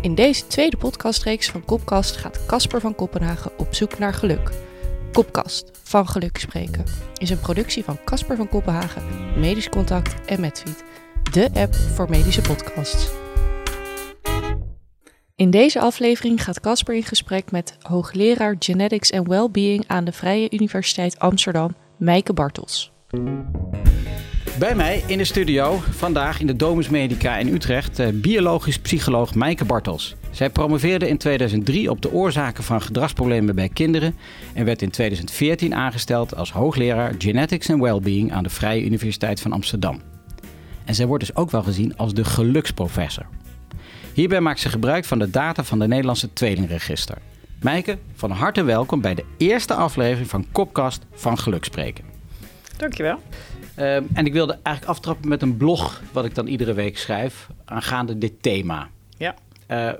In deze tweede podcastreeks van Kopkast gaat Casper van Kopenhagen op zoek naar geluk. Kopkast, van geluk spreken, is een productie van Casper van Kopenhagen, Medisch Contact en Medfeed, de app voor medische podcasts. In deze aflevering gaat Casper in gesprek met hoogleraar Genetics and Wellbeing aan de Vrije Universiteit Amsterdam, Meike Bartels. Bij mij in de studio vandaag in de Domus Medica in Utrecht eh, biologisch psycholoog Meike Bartels. Zij promoveerde in 2003 op de oorzaken van gedragsproblemen bij kinderen en werd in 2014 aangesteld als hoogleraar Genetics and Wellbeing aan de Vrije Universiteit van Amsterdam. En zij wordt dus ook wel gezien als de geluksprofessor. Hierbij maakt ze gebruik van de data van de Nederlandse Tweelingregister. Meike, van harte welkom bij de eerste aflevering van Kopkast van Gelukspreken. Dankjewel. Um, en ik wilde eigenlijk aftrappen met een blog, wat ik dan iedere week schrijf, aangaande dit thema. Ja. Uh,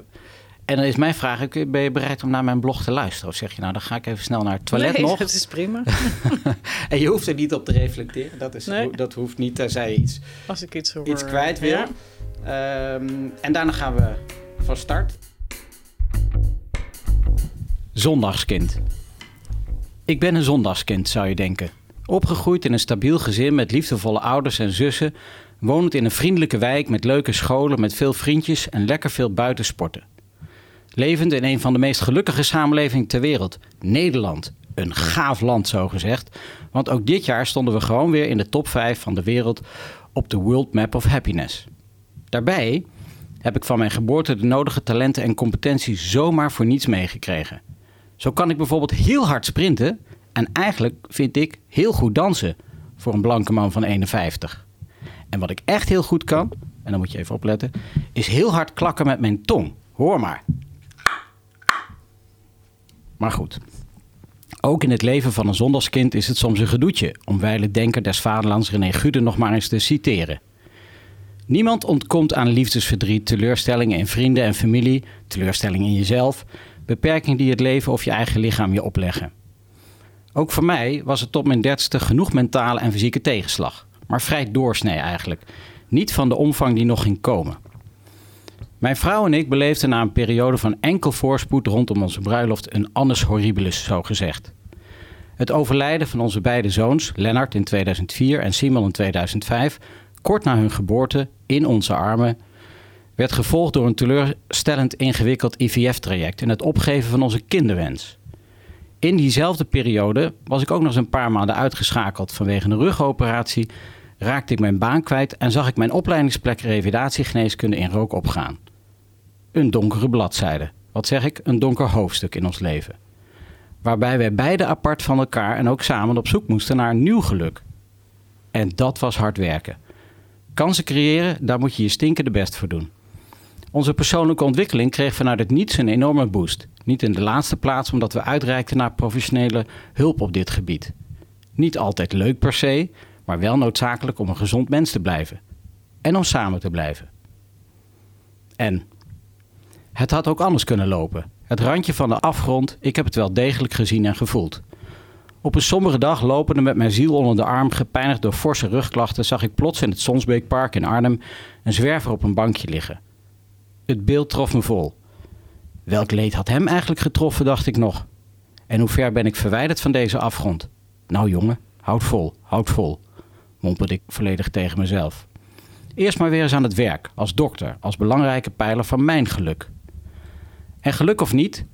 en dan is mijn vraag, ben je bereid om naar mijn blog te luisteren? Of zeg je nou, dan ga ik even snel naar het toilet nee, nog? dat is prima. en je hoeft er niet op te reflecteren. Dat, is, Nee. dat hoeft niet, tenzij je iets, Als ik iets, hoor, iets kwijt wil. Ja. Ehm, en daarna gaan we van start. Zondagskind. Ik ben een zondagskind, zou je denken. Opgegroeid in een stabiel gezin met liefdevolle ouders en zussen, wonend in een vriendelijke wijk met leuke scholen, met veel vriendjes en lekker veel buitensporten. Levend in een van de meest gelukkige samenlevingen ter wereld, Nederland. Een gaaf land, zo gezegd. Want ook dit jaar stonden we gewoon weer in de top 5 van de wereld op de World Map of Happiness. Daarbij heb ik van mijn geboorte de nodige talenten en competenties zomaar voor niets meegekregen. Zo kan ik bijvoorbeeld heel hard sprinten en eigenlijk vind ik heel goed dansen voor een blanke man van 51. En wat ik echt heel goed kan, en dan moet je even opletten, is heel hard klakken met mijn tong. Hoor maar. Maar goed. Ook in het leven van een zondagskind is het soms een gedoetje, om wijle denker des vaderlands René Gude nog maar eens te citeren. Niemand ontkomt aan liefdesverdriet, teleurstellingen in vrienden en familie, teleurstellingen in jezelf, beperkingen die het leven of je eigen lichaam je opleggen. Ook voor mij was het tot mijn dertigste genoeg mentale en fysieke tegenslag, maar vrij doorsnee eigenlijk. Niet van de omvang die nog ging komen. Mijn vrouw en ik beleefden na een periode van enkel voorspoed rondom onze bruiloft een annus horribilis, zo gezegd. Het overlijden van onze beide zoons, Lennart in 2004 en Simon in 2005, kort na hun geboorte in onze armen, werd gevolgd door een teleurstellend ingewikkeld IVF-traject en het opgeven van onze kinderwens. In diezelfde periode was ik ook nog eens een paar maanden uitgeschakeld vanwege een rugoperatie, raakte ik mijn baan kwijt en zag ik mijn opleidingsplek revalidatiegeneeskunde in rook opgaan. Een donkere bladzijde. Wat zeg ik? Een donker hoofdstuk in ons leven. Waarbij wij beide apart van elkaar en ook samen op zoek moesten naar een nieuw geluk. En dat was hard werken. Kansen creëren, daar moet je je stinkende best voor doen. Onze persoonlijke ontwikkeling kreeg vanuit het niets een enorme boost. Niet in de laatste plaats omdat we uitreikten naar professionele hulp op dit gebied. Niet altijd leuk per se, maar wel noodzakelijk om een gezond mens te blijven. En om samen te blijven. En het had ook anders kunnen lopen. Het randje van de afgrond, ik heb het wel degelijk gezien en gevoeld. Op een sombere dag lopende met mijn ziel onder de arm, gepijnigd door forse rugklachten, zag ik plots in het Sonsbeekpark in Arnhem een zwerver op een bankje liggen. Het beeld trof me vol. Welk leed had hem eigenlijk getroffen, dacht ik nog. En hoe ver ben ik verwijderd van deze afgrond? Nou jongen, houd vol, houd vol, mompelde ik volledig tegen mezelf. Eerst maar weer eens aan het werk, als dokter, als belangrijke pijler van mijn geluk. En geluk of niet,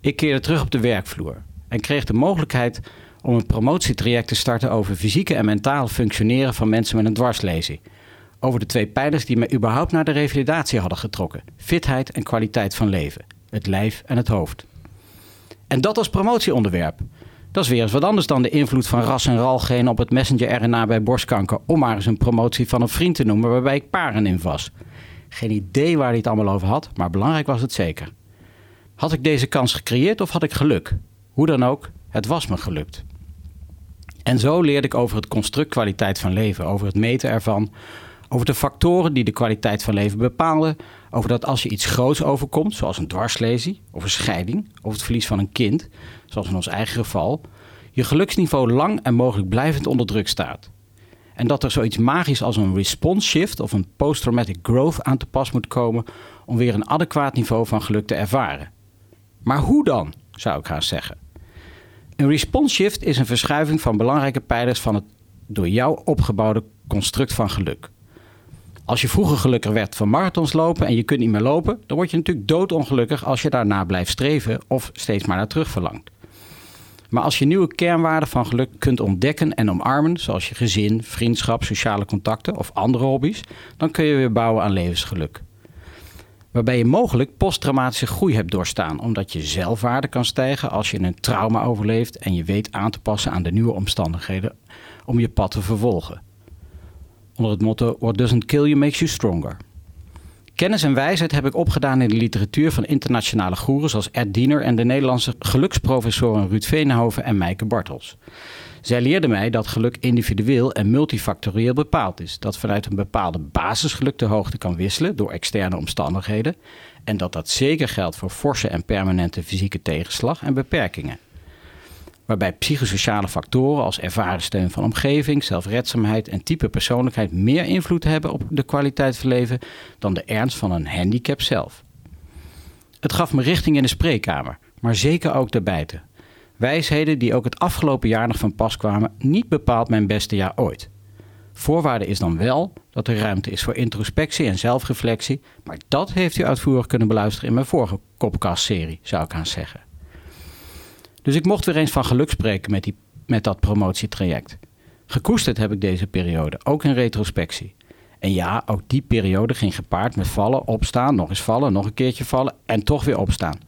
ik keerde terug op de werkvloer en kreeg de mogelijkheid om een promotietraject te starten over fysieke en mentale functioneren van mensen met een dwarslezing. Over de twee pijlers die mij überhaupt naar de revalidatie hadden getrokken: fitheid en kwaliteit van leven, het lijf en het hoofd. En dat als promotieonderwerp. Dat is weer eens wat anders dan de invloed van ras en ralgenen op het messenger-RNA bij borstkanker, om maar eens een promotie van een vriend te noemen waarbij ik paren in was. Geen idee waar hij het allemaal over had, maar belangrijk was het zeker. Had ik deze kans gecreëerd of had ik geluk? Hoe dan ook, het was me gelukt. En zo leerde ik over het construct kwaliteit van leven, over het meten ervan, over de factoren die de kwaliteit van leven bepalen, over dat als je iets groots overkomt, zoals een dwarslesie of een scheiding of het verlies van een kind, zoals in ons eigen geval, je geluksniveau lang en mogelijk blijvend onder druk staat. En dat er zoiets magisch als een response shift of een post-traumatic growth aan te pas moet komen om weer een adequaat niveau van geluk te ervaren. Maar hoe dan, zou ik gaan zeggen? Een response shift is een verschuiving van belangrijke pijlers van het door jou opgebouwde construct van geluk. Als je vroeger gelukkig werd van marathons lopen en je kunt niet meer lopen, dan word je natuurlijk doodongelukkig als je daarna blijft streven of steeds maar naar terug verlangt. Maar als je nieuwe kernwaarden van geluk kunt ontdekken en omarmen, zoals je gezin, vriendschap, sociale contacten of andere hobby's, dan kun je weer bouwen aan levensgeluk. Waarbij je mogelijk posttraumatische groei hebt doorstaan, omdat je zelfwaarde kan stijgen als je een trauma overleeft en je weet aan te passen aan de nieuwe omstandigheden om je pad te vervolgen. Onder het motto What doesn't kill you makes you stronger. Kennis en wijsheid heb ik opgedaan in de literatuur van internationale goeren zoals Ed Diener en de Nederlandse geluksprofessoren Ruud Veenhoven en Meike Bartels. Zij leerden mij dat geluk individueel en multifactorieel bepaald is. Dat vanuit een bepaalde basisgeluk de hoogte kan wisselen door externe omstandigheden. En dat dat zeker geldt voor forse en permanente fysieke tegenslag en beperkingen waarbij psychosociale factoren als ervaren steun van omgeving, zelfredzaamheid en type persoonlijkheid meer invloed hebben op de kwaliteit van leven dan de ernst van een handicap zelf. Het gaf me richting in de spreekkamer, maar zeker ook daarbuiten. Wijsheden die ook het afgelopen jaar nog van pas kwamen, niet bepaald mijn beste jaar ooit. Voorwaarde is dan wel dat er ruimte is voor introspectie en zelfreflectie, maar dat heeft u uitvoerig kunnen beluisteren in mijn vorige Kopkast-serie, zou ik aan zeggen. Dus ik mocht weer eens van geluk spreken met, die, met dat promotietraject. Gekoesterd heb ik deze periode, ook in retrospectie. En ja, ook die periode ging gepaard met vallen, opstaan, nog eens vallen, nog een keertje vallen en toch weer opstaan.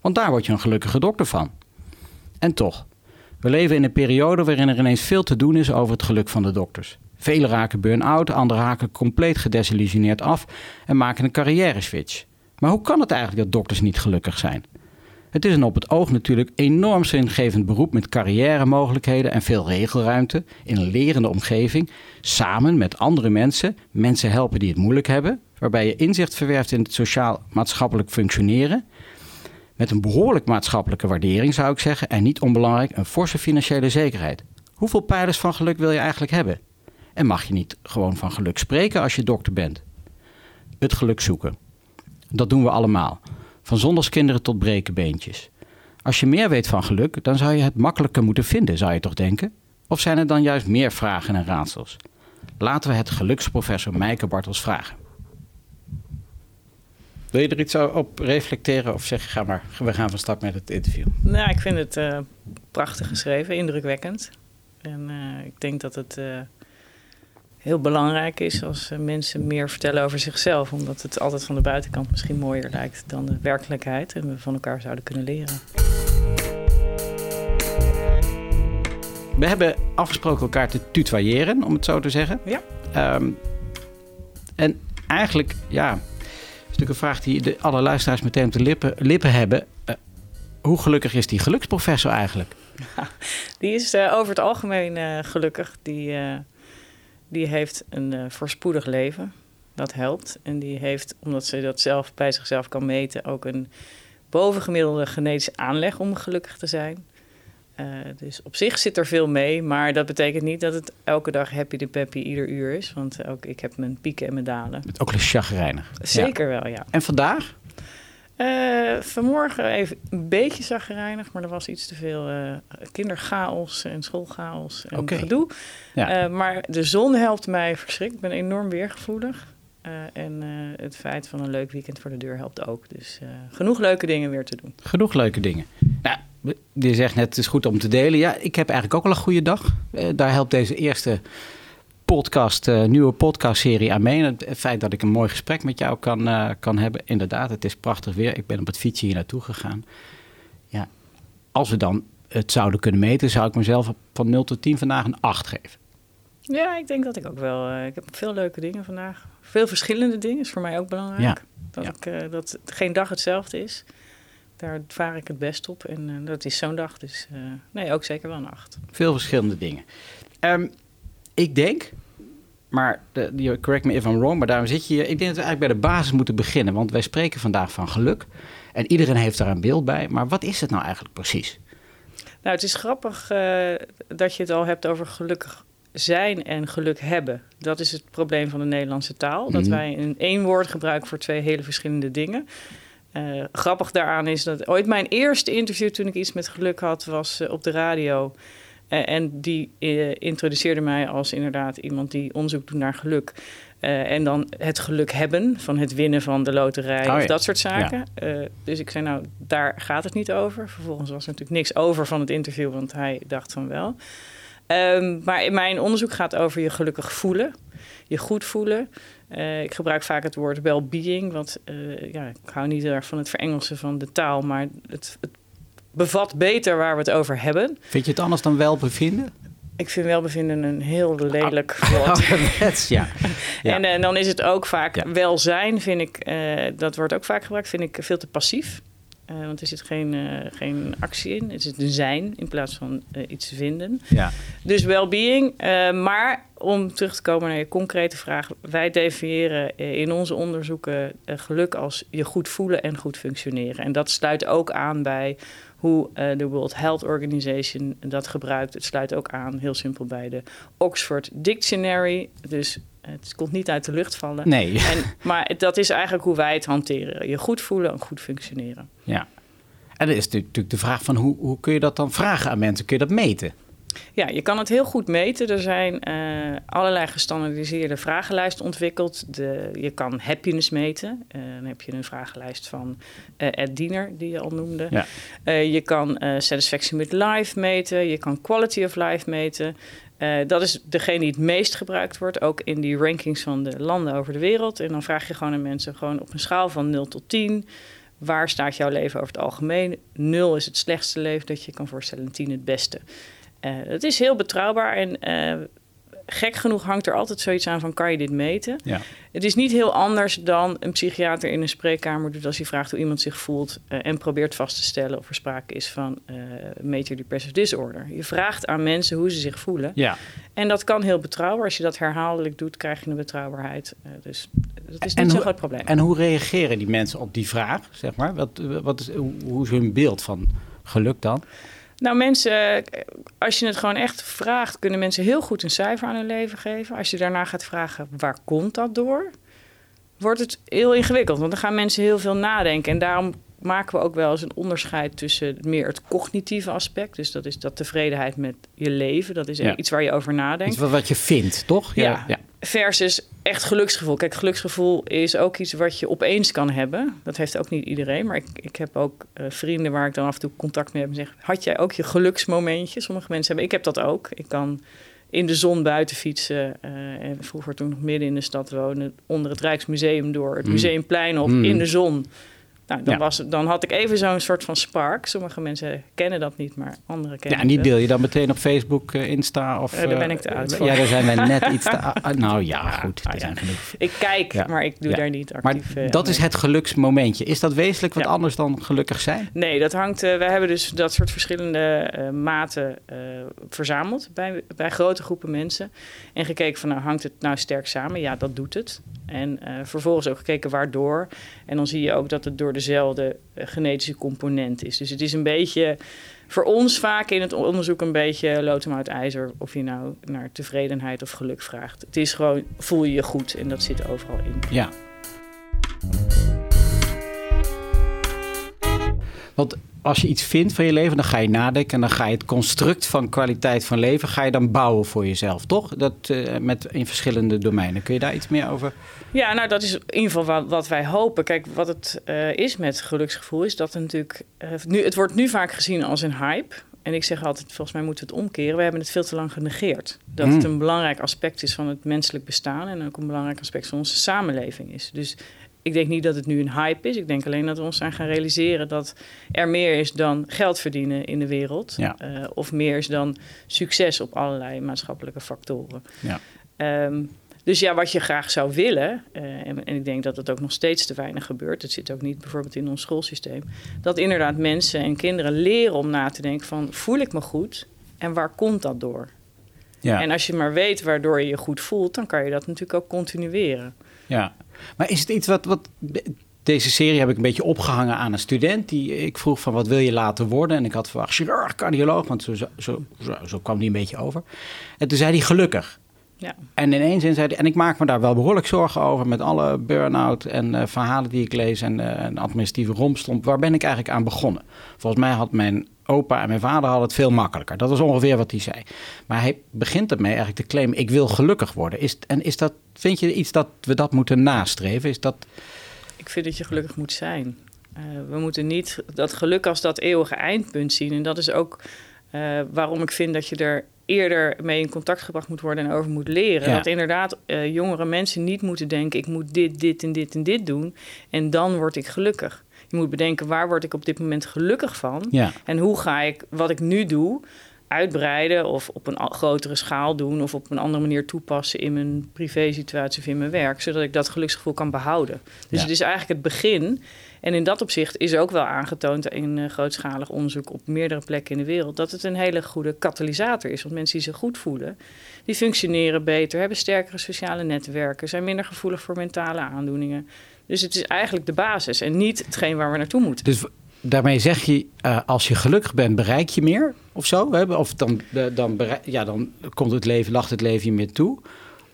Want daar word je een gelukkige dokter van. En toch, we leven in een periode waarin er ineens veel te doen is over het geluk van de dokters. Velen raken burn-out, anderen haken compleet gedesillusioneerd af en maken een carrière switch. Maar hoe kan het eigenlijk dat dokters niet gelukkig zijn? Het is een op het oog natuurlijk enorm zingevend beroep met carrière-mogelijkheden en veel regelruimte in een lerende omgeving, samen met andere mensen, mensen helpen die het moeilijk hebben, waarbij je inzicht verwerft in het sociaal-maatschappelijk functioneren, met een behoorlijk maatschappelijke waardering zou ik zeggen en niet onbelangrijk een forse financiële zekerheid. Hoeveel pijlers van geluk wil je eigenlijk hebben? En mag je niet gewoon van geluk spreken als je dokter bent? Het geluk zoeken. Dat doen we allemaal. Van zondagskinderen tot brekenbeentjes. Als je meer weet van geluk, dan zou je het makkelijker moeten vinden, zou je toch denken? Of zijn er dan juist meer vragen en raadsels? Laten we het geluksprofessor Meike Bartels vragen. Wil je er iets op reflecteren of zeg je, ga maar, we gaan van start met het interview? Nou, ik vind het uh, prachtig geschreven, indrukwekkend. En uh, ik denk dat het uh, heel belangrijk is als mensen meer vertellen over zichzelf. Omdat het altijd van de buitenkant misschien mooier lijkt dan de werkelijkheid. En we van elkaar zouden kunnen leren. We hebben afgesproken elkaar te tutoyeren, om het zo te zeggen. Ja. Um, en eigenlijk, ja, is natuurlijk een vraag die de, alle luisteraars meteen op de lippen, lippen hebben. Uh, hoe gelukkig is die geluksprofessor eigenlijk? Ja, die is uh, over het algemeen uh, gelukkig. Die die heeft een uh, voorspoedig leven. Dat helpt. En die heeft, omdat ze dat zelf bij zichzelf kan meten, ook een bovengemiddelde genetische aanleg om gelukkig te zijn. Uh, dus op zich zit er veel mee, maar dat betekent niet dat het elke dag happy de peppy ieder uur is. Want ook ik heb mijn pieken en mijn dalen. Met ook een chagrijnig. Zeker ja. wel, ja. En vandaag? Uh, vanmorgen even een beetje zagrijnig, maar er was iets te veel uh, kinderchaos en schoolchaos en okay. gedoe. Ja. Uh, maar de zon helpt mij verschrikt. Ik ben enorm weergevoelig. en het feit van een leuk weekend voor de deur helpt ook. Dus genoeg leuke dingen weer te doen. Genoeg leuke dingen. Nou, je zegt net, het is goed om te delen. Ja, ik heb eigenlijk ook wel een goede dag. daar helpt deze eerste podcast, uh, nieuwe podcastserie aan mee. Het feit dat ik een mooi gesprek met jou kan, uh, kan hebben. Inderdaad, het is prachtig weer. Ik ben op het fietsje hier naartoe gegaan. Ja, als we dan het zouden kunnen meten, zou ik mezelf van 0 tot 10 vandaag een 8 geven. Ja, ik denk dat ik ook wel. Uh, ik heb veel leuke dingen vandaag. Veel verschillende dingen is voor mij ook belangrijk. Ja. Dat, ja. Ik, dat geen dag hetzelfde is. Daar vaar ik het best op. En dat is zo'n dag. Dus nee, ook zeker wel een 8. Veel verschillende dingen. Um, ik denk, maar de, correct me if I'm wrong, maar daarom zit je hier. Ik denk dat we eigenlijk bij de basis moeten beginnen, want wij spreken vandaag van geluk. En iedereen heeft daar een beeld bij. Maar wat is het nou eigenlijk precies? Nou, het is grappig uh, dat je het al hebt over gelukkig zijn en geluk hebben. Dat is het probleem van de Nederlandse taal. Dat Mhm. wij een één woord gebruiken voor twee hele verschillende dingen. Eh, grappig daaraan is dat ooit mijn eerste interview toen ik iets met geluk had, was eh, op de radio. Eh, en die eh, introduceerde mij als inderdaad iemand die onderzoek doet naar geluk. Eh, en dan het geluk hebben van het winnen van de loterij Oh of ja. dat soort zaken. Dus ik zei, nou, daar gaat het niet over. Vervolgens was er natuurlijk niks over van het interview, want hij dacht van wel. Ehm, maar mijn onderzoek gaat over je gelukkig voelen, je goed voelen. Ik gebruik vaak het woord well-being, want ja, ik hou niet heel erg van het verengelsen van de taal, maar het, het bevat beter waar we het over hebben. Vind je het anders dan welbevinden? Ik vind welbevinden een heel lelijk woord. Ouderwets, ja. ja. En eh, dan is het ook vaak Ja. welzijn, vind ik, eh, dat wordt ook vaak gebruikt, vind ik veel te passief. Eh, want er zit geen, geen actie in. Het is een zijn in plaats van iets vinden. ja. Dus well-being. maar om terug te komen naar je concrete vraag. Wij definiëren in onze onderzoeken geluk als je goed voelen en goed functioneren. En dat sluit ook aan bij hoe eh, de World Health Organization dat gebruikt. Het sluit ook aan, heel simpel, bij de Oxford Dictionary. Dus het komt niet uit de lucht vallen. Nee. En, maar dat is eigenlijk hoe wij het hanteren. Je goed voelen en goed functioneren. Ja. En dan is natuurlijk de vraag van hoe, hoe kun je dat dan vragen aan mensen? Kun je dat meten? Ja, je kan het heel goed meten. Er zijn eh, allerlei gestandardiseerde vragenlijsten ontwikkeld. De, je kan happiness meten. Eh, dan heb je een vragenlijst van eh Ed Diener, die je al noemde. Ja. Je kan satisfaction with life meten. Je kan quality of life meten. Dat is degene die het meest gebruikt wordt, ook in die rankings van de landen over de wereld. En dan vraag je gewoon aan mensen gewoon op een schaal van 0 tot 10. Waar staat jouw leven over het algemeen? 0 is het slechtste leven dat je kan voorstellen en 10 het beste. Eh, het is heel betrouwbaar en eh, gek genoeg hangt er altijd zoiets aan van kan je dit meten? Ja. Het is niet heel anders dan een psychiater in een spreekkamer doet als hij vraagt hoe iemand zich voelt eh, en probeert vast te stellen of er sprake is van eh major depressive disorder. Je vraagt aan mensen hoe ze zich voelen Ja. en dat kan heel betrouwbaar. Als je dat herhaaldelijk doet, krijg je een betrouwbaarheid. Dus dat is niet zo'n groot probleem. En hoe reageren die mensen op die vraag, zeg maar? Wat, wat is, hoe is hun beeld van geluk dan? Nou, mensen, eh, als je het gewoon echt vraagt, kunnen mensen heel goed een cijfer aan hun leven geven. Als je daarna gaat vragen, waar komt dat door? Wordt het heel ingewikkeld, want dan gaan mensen heel veel nadenken. En daarom maken we ook wel eens een onderscheid tussen meer het cognitieve aspect. Dus dat is dat tevredenheid met je leven. Dat is Ja. iets waar je over nadenkt. Iets wat, wat je vindt, toch? Ja. ja. Versus echt geluksgevoel. Kijk, geluksgevoel is ook iets wat je opeens kan hebben. Dat heeft ook niet iedereen. Maar ik, ik heb ook eh, vrienden waar ik dan af en toe contact mee heb en zeg: Had jij ook je geluksmomentje? Sommige mensen hebben. Ik heb dat ook. Ik kan in de zon buiten fietsen. eh, en vroeger toen ik nog midden in de stad woonde, onder het Rijksmuseum door het Mm. museumplein op Mm. in de zon. Nou, dan, Ja. was, dan had ik even zo'n soort van spark. Sommige mensen kennen dat niet, maar anderen kennen Ja, en die deel je dan meteen op Facebook, eh, Insta of... Eh, daar ben eh, ik te oud voor. Ja, daar zijn wij net iets te... ah, nou ja, goed, ah, ja. zijn genoeg. Ik kijk, maar ik doe daar niet Maar actief eh, dat is het geluksmomentje. Is dat wezenlijk wat anders dan gelukkig zijn? Nee, dat hangt. wij hebben dus dat soort verschillende maten verzameld bij, bij grote groepen mensen. En gekeken van nou hangt het nou sterk samen? Ja, dat doet het. En eh, vervolgens ook gekeken waardoor. En dan zie je ook dat het door dezelfde eh, genetische component is. Dus het is een beetje voor ons vaak in het onderzoek een beetje lotem uit ijzer. Of je nou naar tevredenheid of geluk vraagt. Het is gewoon voel je je goed en dat zit overal in. Ja. Want als je iets vindt van je leven, dan ga je nadenken en dan ga je het construct van kwaliteit van leven ga je dan bouwen voor jezelf, toch? Dat eh, met in verschillende domeinen. Kun je daar iets meer over? Ja, nou dat is in ieder geval wat, wat wij hopen. Kijk, wat het eh, is met geluksgevoel is dat het natuurlijk... eh, nu, het wordt nu vaak gezien als een hype. En ik zeg altijd, volgens mij moeten we het omkeren. We hebben het veel te lang genegeerd. Dat Mm. het een belangrijk aspect is van het menselijk bestaan... en ook een belangrijk aspect van onze samenleving is. Dus ik denk niet dat het nu een hype is. Ik denk alleen dat we ons zijn gaan realiseren... dat er meer is dan geld verdienen in de wereld. Ja. Eh, of meer is dan succes op allerlei maatschappelijke factoren. Ja. Ehm, dus ja, wat je graag zou willen, eh, en, en ik denk dat het ook nog steeds te weinig gebeurt, het zit ook niet bijvoorbeeld in ons schoolsysteem, dat inderdaad mensen en kinderen leren om na te denken van voel ik me goed en waar komt dat door? Ja. En als je maar weet waardoor je je goed voelt, dan kan je dat natuurlijk ook continueren. Ja, maar is het iets wat, wat de- deze serie heb ik een beetje opgehangen aan een student. Die ik vroeg van wat wil je laten worden? En ik had verwacht chirurg, cardioloog, want zo, zo, zo, zo kwam die een beetje over. En toen zei hij gelukkig. Ja. En in één zin zei hij, en ik maak me daar wel behoorlijk zorgen over met alle burn-out en uh, verhalen die ik lees en uh, administratieve rompstomp. Waar ben ik eigenlijk aan begonnen? Volgens mij had mijn opa en mijn vader hadden het veel makkelijker. Dat was ongeveer wat hij zei. Maar hij begint ermee eigenlijk te claimen, ik wil gelukkig worden. Is, en is dat, vind je iets dat we dat moeten nastreven? Is dat... Ik vind dat je gelukkig moet zijn. Uh, we moeten niet dat geluk als dat eeuwige eindpunt zien. En dat is ook waarom ik vind dat je er eerder mee in contact gebracht moet worden en over moet leren. Ja. Dat inderdaad uh, jongere mensen niet moeten denken: ik moet dit, dit en dit en dit doen. En dan word ik gelukkig. Je moet bedenken waar word ik op dit moment gelukkig van? Ja. En hoe ga ik wat ik nu doe uitbreiden of op een grotere schaal doen of op een andere manier toepassen in mijn privé-situatie of in mijn werk, zodat ik dat geluksgevoel kan behouden. Dus Ja. het is eigenlijk het begin. En in dat opzicht is ook wel aangetoond in eh, grootschalig onderzoek op meerdere plekken in de wereld dat het een hele goede katalysator is. Want mensen die zich goed voelen, die functioneren beter, hebben sterkere sociale netwerken, zijn minder gevoelig voor mentale aandoeningen. Dus het is eigenlijk de basis en niet hetgeen waar we naartoe moeten. Dus daarmee zeg je, eh, als je gelukkig bent, bereik je meer of zo? Hè? Of dan, eh, dan, ja, dan komt het leven, lacht het leven je meer toe.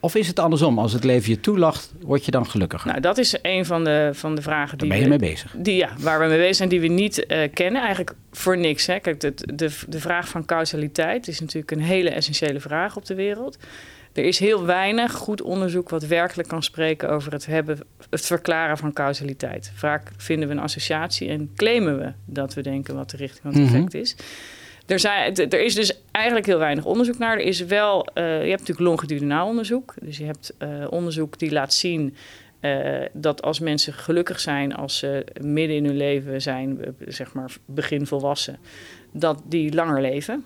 Of is het andersom? Als het leven je toelacht, word je dan gelukkiger? Nou, dat is een van de, van de vragen Daar die ben je we- mee bezig. Die, ja, waar we mee bezig zijn, die we niet eh, kennen. Eigenlijk voor niks. Hè. Kijk, de, de, de vraag van causaliteit is natuurlijk een hele essentiële vraag op de wereld. Er is heel weinig goed onderzoek wat werkelijk kan spreken over het, hebben, het verklaren van causaliteit. Vaak vinden we een associatie en claimen we dat we denken wat de richting van het Mhm. effect is. Er, zijn, er is dus eigenlijk heel weinig onderzoek naar. Er is wel, eh, je hebt natuurlijk longitudinaal onderzoek. Dus je hebt eh, onderzoek die laat zien eh, dat als mensen gelukkig zijn als ze midden in hun leven zijn, zeg maar begin volwassen, dat die langer leven.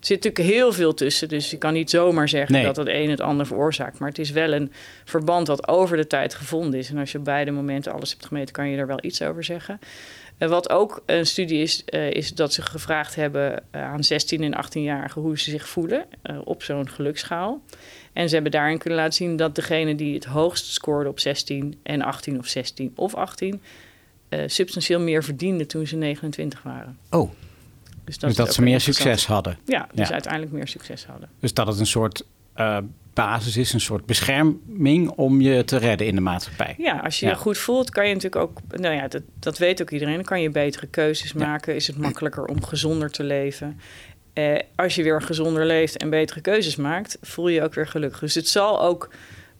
Er zit natuurlijk heel veel tussen, dus je kan niet zomaar zeggen Nee. dat het een het ander veroorzaakt. Maar het is wel een verband wat over de tijd gevonden is. En als je op beide momenten alles hebt gemeten, kan je er wel iets over zeggen. Wat ook een studie is, eh, is dat ze gevraagd hebben eh, aan 16 en 18-jarigen hoe ze zich voelen eh, op zo'n geluksschaal. En ze hebben daarin kunnen laten zien dat degene die het hoogst scoorde op 16 en 18 of 16 of 18, eh, substantieel meer verdienden toen ze 29 waren. Oh, Dus dus dat ook ze meer succes hadden. Ja, dus Ja. uiteindelijk meer succes hadden. Dus dat het een soort basis is, een soort bescherming om je te redden in de maatschappij. Ja, als je Ja. je goed voelt, kan je natuurlijk ook, nou ja, dat, dat weet ook iedereen, dan kan je betere keuzes Ja. maken. Is het makkelijker om gezonder te leven? Eh, als je weer gezonder leeft en betere keuzes maakt, voel je je ook weer gelukkig. Dus het zal ook,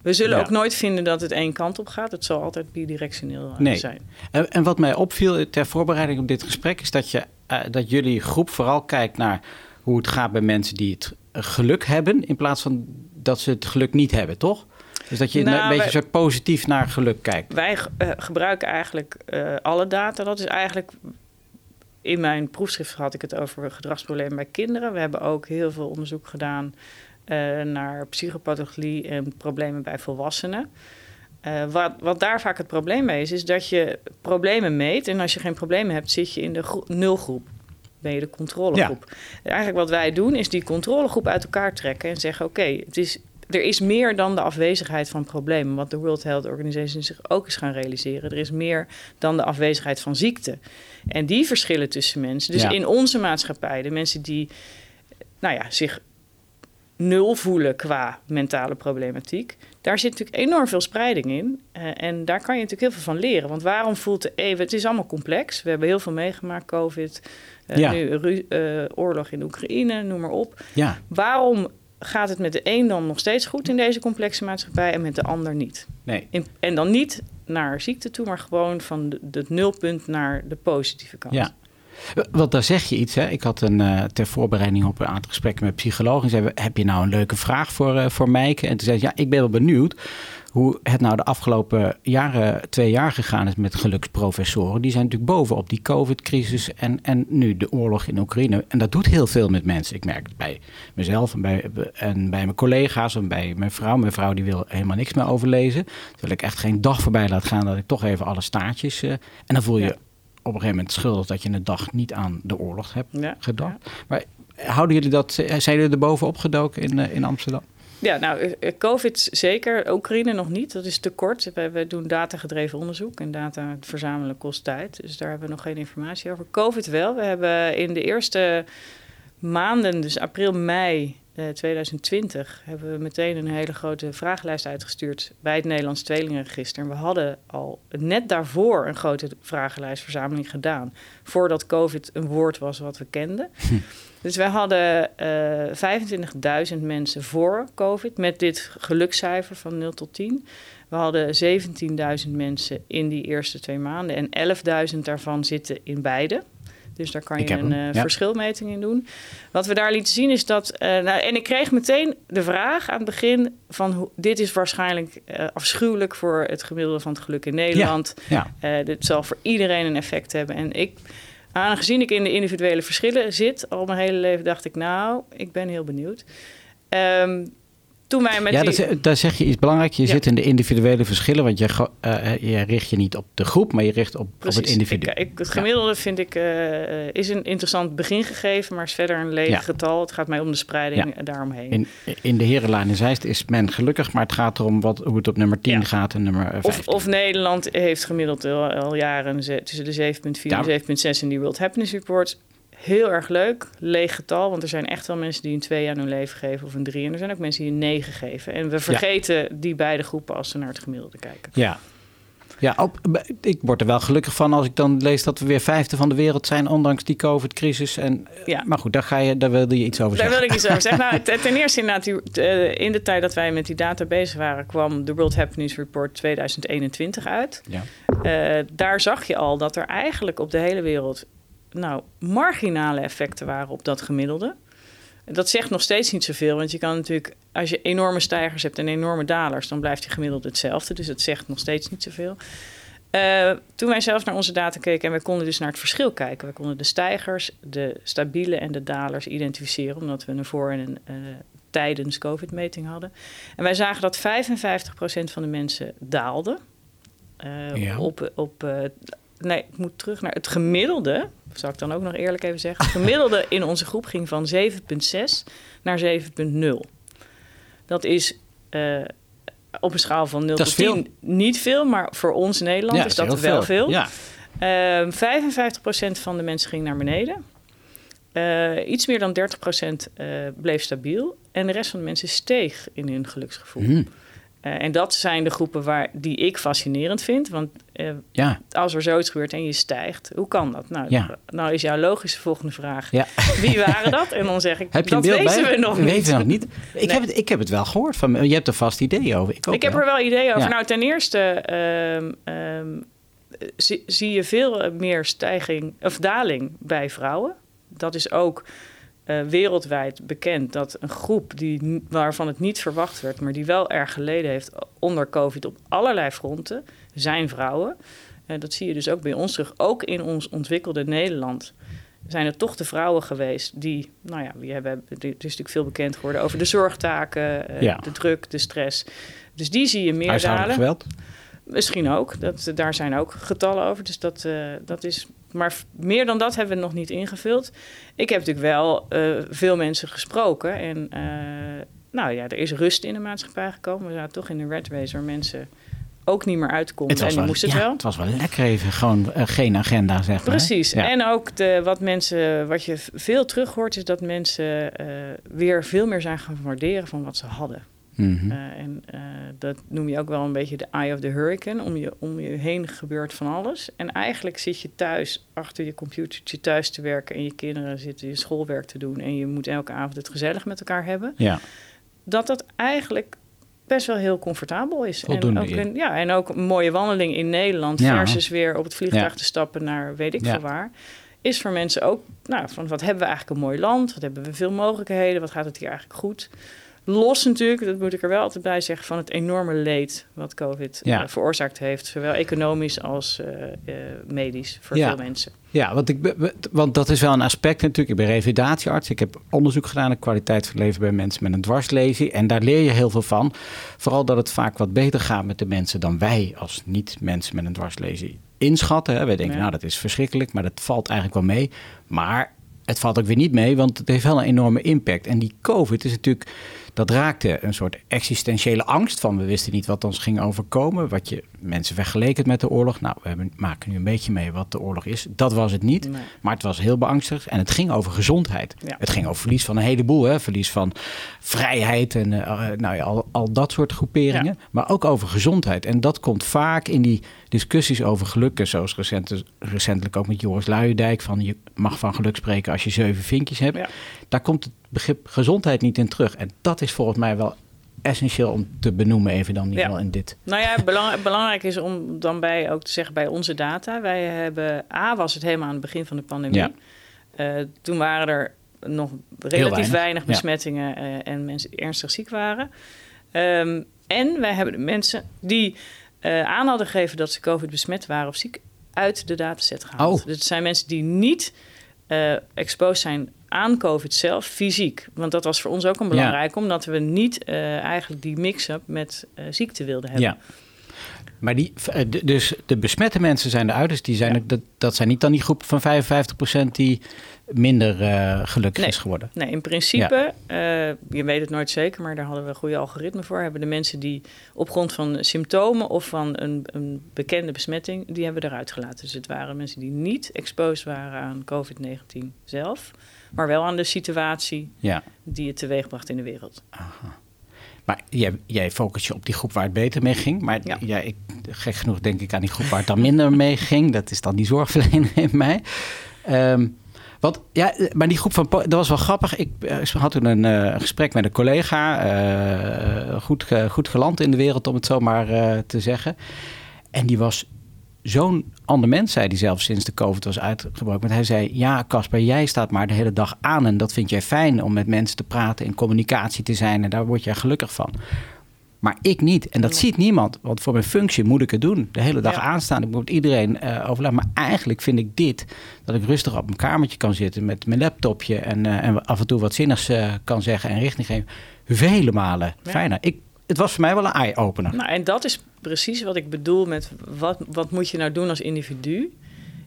we zullen Ja. ook nooit vinden dat het één kant op gaat. Het zal altijd bidirectioneel eh, Nee. zijn. En, en wat mij opviel ter voorbereiding op dit gesprek is dat, je, eh, dat jullie groep vooral kijkt naar hoe het gaat bij mensen die het eh, geluk hebben, in plaats van dat ze het geluk niet hebben, toch? Dus dat je Nou, een beetje wij- positief naar geluk kijkt. Wij eh, gebruiken eigenlijk eh, alle data. Dat is eigenlijk. In mijn proefschrift had ik het over gedragsproblemen bij kinderen. We hebben ook heel veel onderzoek gedaan eh, naar psychopathologie en problemen bij volwassenen. Wat, wat daar vaak het probleem mee is, is dat je problemen meet. En als je geen problemen hebt, zit je in de gro- nulgroep. Ben je de controlegroep. Eigenlijk wat wij doen, is die controlegroep uit elkaar trekken en zeggen: oké, het is er is meer dan de afwezigheid van problemen. Wat de World Health Organization zich ook is gaan realiseren. Er is meer dan de afwezigheid van ziekte. En die verschillen tussen mensen. Dus Ja. in onze maatschappij, de mensen die nou ja, zich nul voelen qua mentale problematiek. Daar zit natuurlijk enorm veel spreiding in. Eh, en daar kan je natuurlijk heel veel van leren. Want waarom voelt de even... Het is allemaal complex. We hebben heel veel meegemaakt, COVID. Eh, Ja. Nu eh, oorlog in Oekraïne, noem maar op. Ja, Waarom gaat het met de een dan nog steeds goed in deze complexe maatschappij en met de ander niet? nee. In- en dan niet naar ziekte toe, maar gewoon van het nulpunt naar de positieve kant. Ja. Want daar zeg je iets. Hè? Ik had een, eh, ter voorbereiding op een aantal gesprekken met psychologen. Zei, heb je nou een leuke vraag voor, voor Mijke? En toen zei ze, ja, ik ben wel benieuwd hoe het nou de afgelopen jaren, twee jaar gegaan is met geluksprofessoren. Die zijn natuurlijk bovenop die COVID-crisis en, en nu de oorlog in Oekraïne. En dat doet heel veel met mensen. Ik merk het bij mezelf en bij, en bij mijn collega's en bij mijn vrouw. Mijn vrouw die wil helemaal niks meer overlezen. Terwijl ik echt geen dag voorbij laat gaan dat ik toch even alle staartjes... eh, en dan voel je Ja. op een gegeven moment schuldig dat je een dag niet aan de oorlog hebt Ja, gedacht. Maar houden jullie dat, zijn jullie er bovenop gedoken in, eh, in Amsterdam? Ja, nou, eh, eh, COVID zeker. Oekraïne nog niet. Dat is te kort. We, doen datagedreven onderzoek. En data verzamelen kost tijd. Dus daar hebben we nog geen informatie over. COVID wel. We hebben in de eerste maanden, dus april, mei 2020, eh, hebben we meteen een hele grote vragenlijst uitgestuurd bij het Nederlands Tweelingenregister. En we hadden al net daarvoor een grote vragenlijstverzameling gedaan. Voordat COVID een woord was wat we kenden. Hm. Dus wij hadden uh, 25.000 mensen voor COVID met dit gelukscijfer van 0 tot 10. We hadden 17.000 mensen in die eerste twee maanden en 11.000 daarvan zitten in beide. Dus daar kan je een uh, verschilmeting in doen. Wat we daar lieten zien is dat. Uh, nou, en ik kreeg meteen de vraag aan het begin: van hoe, dit is waarschijnlijk uh, afschuwelijk voor het gemiddelde van het geluk in Nederland. Ja. ja. dit zal voor iedereen een effect hebben. En ik Aangezien ik in de individuele verschillen zit, al mijn hele leven dacht ik, nou, ik ben heel benieuwd. Um, toen wij met ja, die... daar zeg je iets belangrijks. Je zit in de individuele verschillen, want je, uh, je richt je niet op de groep, maar je richt op, op het individu. Ik, ik, het gemiddelde vind ik uh, is een interessant begingegeven, maar is verder een leeg getal. Het gaat mij om de spreiding daaromheen. In, in de Herenlaan in Zeist is men gelukkig, maar het gaat erom wat, hoe het op nummer 10 gaat en nummer 15. Of, of Nederland heeft gemiddeld al, al jaren tussen de 7,4 en 7,6 in die World Happiness Report heel erg leuk. Leeg getal, want er zijn echt wel mensen die een 2 aan hun leven geven of een 3. En er zijn ook mensen die een 9 geven. En we vergeten die beide groepen als we naar het gemiddelde kijken. Ja. Ja, op, ik word er wel gelukkig van als ik dan lees dat we weer vijfde van de wereld zijn, ondanks die COVID-crisis. En, ja. Maar goed, daar, ga je, daar wilde je iets over zeggen. Daar wil ik iets over zeggen. Nou, ten eerste inderdaad, eh, in de tijd dat wij met die data bezig waren, kwam de World Happiness Report 2021 uit. Ja. Uh, daar zag je al dat er eigenlijk op de hele wereld nou, marginale effecten waren op dat gemiddelde. Dat zegt nog steeds niet zoveel, want je kan natuurlijk, als je enorme stijgers hebt en enorme dalers, dan blijft je gemiddelde hetzelfde. Dus dat zegt nog steeds niet zoveel. Uh, toen wij zelf naar onze data keken en we konden dus naar het verschil kijken. We konden de stijgers, de stabiele en de dalers identificeren, omdat we een voor- en een uh, tijdens COVID-meting hadden. En wij zagen dat 55% van de mensen daalde. Uh, ja. op, op nee, ik moet terug naar het gemiddelde. Zal ik dan ook nog eerlijk even zeggen. Het gemiddelde in onze groep ging van 7,6 naar 7,0. Dat is uh, op een schaal van 0 tot 10 niet veel, maar voor ons Nederland ja, is dat wel veel. veel. Ja. Uh, ehm, 55% van de mensen ging naar beneden. Uh, iets meer dan 30% uh, bleef stabiel. En de rest van de mensen steeg in hun geluksgevoel. Mm. Uh, en dat zijn de groepen waar, die ik fascinerend vind. Want uh, ja. als er zoiets gebeurt en je stijgt, hoe kan dat? Nou, ja. nou is jouw logische volgende vraag, ja. wie waren dat? En dan zeg ik, heb je dat weten bij? we nog niet. We nog niet. Ik, nee. heb het, ik heb het wel gehoord. Van, je hebt er vast ideeën over. Ik, ook ik heb er wel ideeën over. Nou, ten eerste um, um, zie, zie, je veel meer stijging of daling bij vrouwen. Dat is ook uh, wereldwijd bekend dat een groep die, waarvan het niet verwacht werd, maar die wel erg geleden heeft onder COVID op allerlei fronten, zijn vrouwen. Uh, dat zie je dus ook bij ons terug. Ook in ons ontwikkelde Nederland zijn er toch de vrouwen geweest die, nou ja, we hebben, er is natuurlijk veel bekend geworden over de zorgtaken, uh, ja. de druk, de stress. Dus die zie je meer dalen. geweld? Misschien ook. Dat, daar zijn ook getallen over. Dus dat, dat is maar meer dan dat hebben we nog niet ingevuld. Ik heb natuurlijk wel uh, veel mensen gesproken. En uh, nou ja, er is rust in de maatschappij gekomen. We zaten toch in een red race waar mensen ook niet meer uitkomen. En die moesten het wel. Het was wel lekker even, gewoon uh, geen agenda, zeg maar. Precies. Ja. En ook de, wat mensen, wat je veel terug hoort, is dat mensen weer veel meer zijn gaan waarderen van wat ze hadden. Mm en uh, dat noem je ook wel een beetje de eye of the hurricane. Om je, om je heen gebeurt van alles. En eigenlijk zit je thuis achter je computertje thuis te werken... en je kinderen zitten je schoolwerk te doen... en je moet elke avond het gezellig met elkaar hebben. Ja. Dat dat eigenlijk best wel heel comfortabel is. Voldoende, en ook een, ja, en ook een mooie wandeling in Nederland... Ja. versus weer op het vliegtuig ja. te stappen naar weet ik veel waar... is voor mensen ook... Nou, van wat hebben we eigenlijk een mooi land? Wat hebben we veel mogelijkheden? Wat gaat het hier eigenlijk goed? Los natuurlijk, dat moet ik er wel altijd bij zeggen, van het enorme leed wat COVID ja. uh, veroorzaakt heeft. Zowel economisch als uh, uh, medisch voor ja. veel mensen. Ja, want, ik, want dat is wel een aspect natuurlijk. Ik ben revalidatiearts. Ik heb onderzoek gedaan naar kwaliteit van leven bij mensen met een dwarslesie. En daar leer je heel veel van. Vooral dat het vaak wat beter gaat met de mensen dan wij als niet-mensen met een dwarslesie inschatten. Hè. Wij denken, ja. nou dat is verschrikkelijk, maar dat valt eigenlijk wel mee. Maar het valt ook weer niet mee, want het heeft wel een enorme impact. En die COVID is natuurlijk Dat raakte een soort existentiële angst van we wisten niet wat ons ging overkomen. Wat je mensen vergeleken met de oorlog. Nou, we hebben, maken nu een beetje mee wat de oorlog is. Dat was het niet. Nee. Maar het was heel beangstigd. En het ging over gezondheid. Ja. Het ging over verlies van een heleboel. Hè? Verlies van vrijheid en eh, nou ja, al, al dat soort groeperingen. Ja. Maar ook over gezondheid. En dat komt vaak in die discussies over geluk. Zoals recent, recentelijk ook met Joris Luijendijk. Van je mag van geluk spreken als je zeven vinkjes hebt. Ja. Daar komt het begrip gezondheid niet in terug. En dat is volgens mij wel essentieel om te benoemen. Even dan Ja. geval in dit. Nou ja, belang- belangrijk is om dan bij ook te zeggen bij onze data. Wij hebben, A was het helemaal aan het begin van de pandemie. Ja. Eh, toen waren er nog relatief weinig, weinig, ja. besmettingen eh, en mensen ernstig ziek waren. Ehm, en wij hebben de mensen die eh, aan hadden gegeven dat ze COVID besmet waren of ziek uit de dataset gehaald. Oh. Dus het zijn mensen die niet exposed zijn aan COVID zelf, fysiek. Want dat was voor ons ook een belangrijk, omdat we niet eh, eigenlijk die mix-up met eh, ziekte wilden hebben. Ja. Maar die, eh, dus de besmette mensen zijn eruit. Dus die zijn, er- dat, dat zijn niet dan die groep van 55% die minder gelukkig Nee. is geworden. Nee, in principe, je weet het nooit zeker, maar daar hadden we goede algoritme voor. Hebben de mensen die op grond van symptomen of van een, een bekende besmetting, die hebben we eruit gelaten. Dus het waren mensen die niet exposed waren aan COVID-19 zelf, maar wel aan de situatie Ja. die het teweegbracht in de wereld. Maar jij, jij focust je op die groep waar het beter mee ging. Maar Ja. ja. ik, gek genoeg denk ik aan die groep waar het dan minder mee ging. Dat is dan die zorgverlener in mij. Ehm, want ja, maar die groep van. Dat was wel grappig. Ik eh, had toen een eh, gesprek met een collega. eh, goed, goed geland in de wereld, om het zo maar te zeggen. En die was zo'n ander mens, zei hij zelf sinds de COVID was uitgebroken. Want hij zei: Ja, Casper, jij staat maar de hele dag aan. En dat vind jij fijn om met mensen te praten, in communicatie te zijn. En daar word jij gelukkig van. Maar ik niet. En dat ziet niemand. Want voor mijn functie moet ik het doen. De hele dag Ja. aanstaan. Ik moet iedereen eh overleggen. Maar eigenlijk vind ik dit. Dat ik rustig op mijn kamertje kan zitten met mijn laptopje. En, eh, en af en toe wat zinnigs eh, kan zeggen en richting geven. Vele malen Ja. fijner. Ik, het was voor mij wel een eye-opener. Nou, en dat is precies wat ik bedoel met wat, wat moet je nou doen als individu?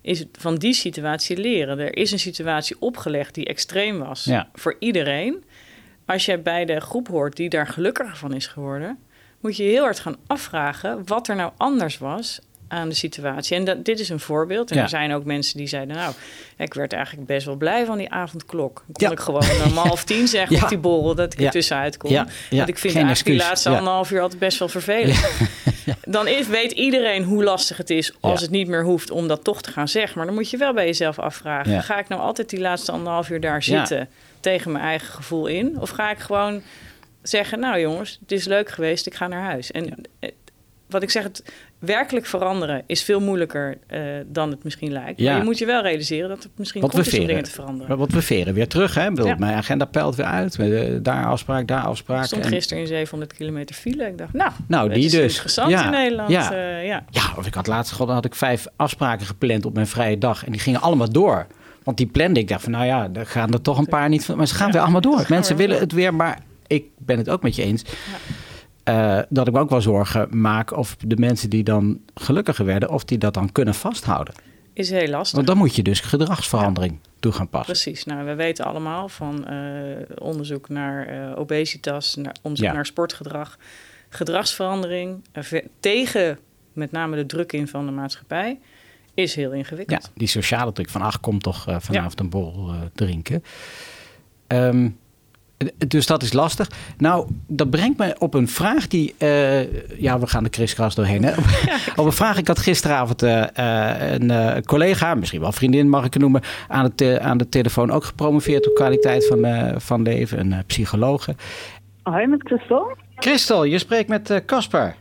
Is van die situatie leren. Er is een situatie opgelegd die extreem was Ja. voor iedereen. Als je bij de groep hoort die daar gelukkiger van is geworden, moet je heel hard gaan afvragen wat er nou anders was aan de situatie. En dat, dit is een voorbeeld. En Ja. er zijn ook mensen die zeiden, nou, ik werd eigenlijk best wel blij van die avondklok. Kon Ja. ik gewoon om half tien zeggen Ja. op die borrel dat ik er tussenuit kon. Ja, ja, Want ik vind geen eigenlijk die laatste anderhalf uur altijd best wel vervelend. Dan is, weet iedereen hoe lastig het is als het niet meer hoeft om dat toch te gaan zeggen. Maar dan moet je wel bij jezelf afvragen. Ga ik nou altijd die laatste anderhalf uur daar zitten tegen mijn eigen gevoel in? Of ga ik gewoon zeggen, nou jongens, het is leuk geweest, ik ga naar huis. En eh, wat ik zeg, het werkelijk veranderen is veel moeilijker eh, dan het misschien lijkt. Ja. Maar je moet je wel realiseren dat het misschien we is om dingen te veranderen. Wat we veren weer terug. Hè? Bedoel, Ja. Mijn agenda peilt weer uit. We- Daar afspraak, daar afspraak. Ik stond En- gisteren in 700 kilometer file. Ik dacht, nou, Nou, het die is dus. interessant Ja. in Nederland. Ja. eh, ja. Ja, of ik had laatst gewoon had ik vijf afspraken gepland op mijn vrije dag. En die gingen allemaal door. Want die plande ik. dacht van, nou ja, er gaan er toch een paar niet van. Maar ze gaan Ja, weer allemaal door. Mensen willen het weer. Maar ik ben het ook met je eens. Eh, dat ik me ook wel zorgen maak of de mensen die dan gelukkiger werden, of die dat dan kunnen vasthouden. Is heel lastig. Want dan moet je dus gedragsverandering toe gaan passen. Precies. Nou, we weten allemaal van eh, onderzoek naar eh, obesitas, naar onderzoek Ja. naar sportgedrag, gedragsverandering ve- tegen met name de druk in van de maatschappij is heel Ja, ingewikkeld. die sociale druk van ach, kom toch vanavond een eh, drinken. Eh, dus dat is lastig. Nou, dat brengt me op een vraag die... eh, ja, we gaan de kriskras doorheen. Hè? Op, op een vraag, ik had gisteravond eh, eh, een eh, collega, misschien wel vriendin mag ik het noemen... aan de, te- aan de telefoon ook gepromoveerd op kwaliteit van, van leven. Een uh, psychologe. Hoi, met Christel. Christel, je spreekt met Casper.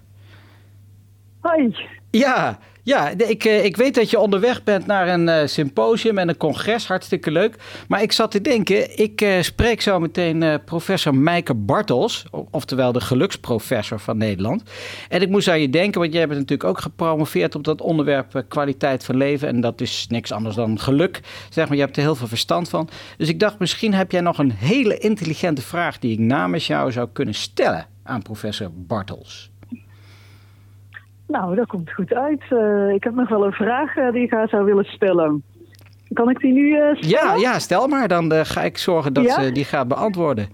Hoi. Ja, ja ik, eh, ik weet dat je onderweg bent naar een eh, symposium en een congres. Hartstikke leuk. Maar ik zat te denken, ik eh, spreek zo meteen professor Mijke Bartels. Oftewel de geluksprofessor van Nederland. En ik moest aan je denken, want jij bent natuurlijk ook gepromoveerd op dat onderwerp kwaliteit van leven. En dat is niks anders dan geluk. Zeg maar, je hebt er heel veel verstand van. Dus ik dacht, misschien heb jij nog een hele intelligente vraag die ik namens jou zou kunnen stellen aan professor Bartels. Nou, dat komt goed uit. Eh, ik heb nog wel een vraag eh, die ik haar zou willen stellen. Kan ik die nu eh, stellen? Ja, ja, stel maar. Dan ga ik zorgen dat Ja? ze die gaat beantwoorden.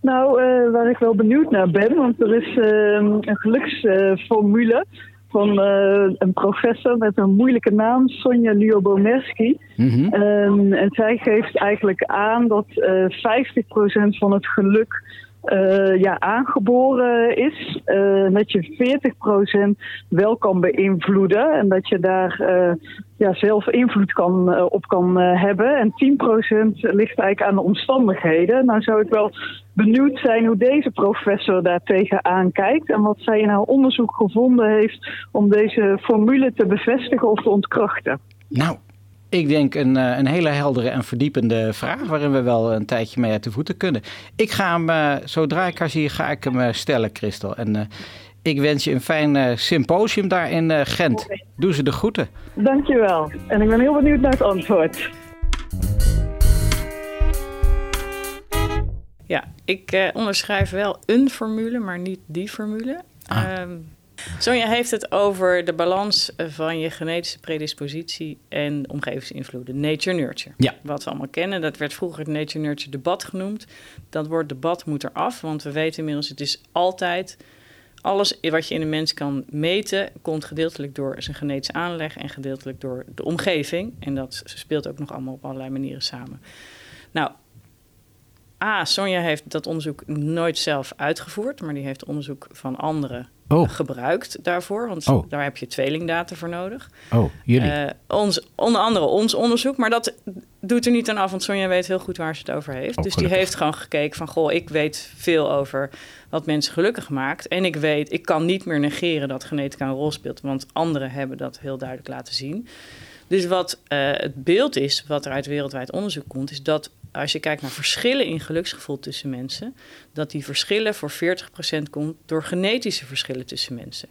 Nou, waar ik wel benieuwd naar ben, want er is eh, een geluksformule van een professor met een moeilijke naam, Sonja Lyubomirsky. Mhm. Ehm, en zij geeft eigenlijk aan dat eh 50% van het geluk eh, ja, aangeboren is. eh, dat je 40% wel kan beïnvloeden en dat je daar eh, ja, zelf invloed kan, op kan hebben. En 10% ligt eigenlijk aan de omstandigheden. Nou zou ik wel benieuwd zijn hoe deze professor daar tegenaan kijkt en wat zij in haar onderzoek gevonden heeft om deze formule te bevestigen of te ontkrachten. Nou, ik denk een, eh, een hele heldere en verdiepende vraag waarin we wel een tijdje mee uit de voeten kunnen. Ik ga hem, eh, zodra ik haar zie, ga ik hem eh, stellen, Christel. En eh, ik wens je een fijn eh, symposium daar in eh, Gent. Doe ze de groeten. Dankjewel. En ik ben heel benieuwd naar het antwoord. Ja, ik eh, onderschrijf wel een formule, maar niet die formule. Ah. Ehm, Sonja heeft het over de balans eh, van je genetische predispositie en omgevingsinvloeden. Nature-nurture. Ja. Wat we allemaal kennen, dat werd vroeger het nature-nurture debat genoemd. Dat woord debat moet eraf, want we weten inmiddels, het is altijd... Alles wat je in een mens kan meten, komt gedeeltelijk door zijn genetische aanleg en gedeeltelijk door de omgeving. En dat speelt ook nog allemaal op allerlei manieren samen. Nou, A, Sonja heeft dat onderzoek nooit zelf uitgevoerd, maar die heeft onderzoek van anderen Oh, gebruikt daarvoor. Want Oh. daar heb je tweelingdata voor nodig. oh jullie. Eh, ons, onder andere ons onderzoek, maar dat doet er niet aan af, want Sonja weet heel goed waar ze het over heeft. Oh, dus gelukkig. die heeft gewoon gekeken van, goh, ik weet veel over wat mensen gelukkig maakt. En ik weet, ik kan niet meer negeren dat genetica een rol speelt, want anderen hebben dat heel duidelijk laten zien. Dus wat eh, het beeld is, wat er uit wereldwijd onderzoek komt, is dat als je kijkt naar verschillen in geluksgevoel tussen mensen, dat die verschillen voor 40% komt door genetische verschillen tussen mensen.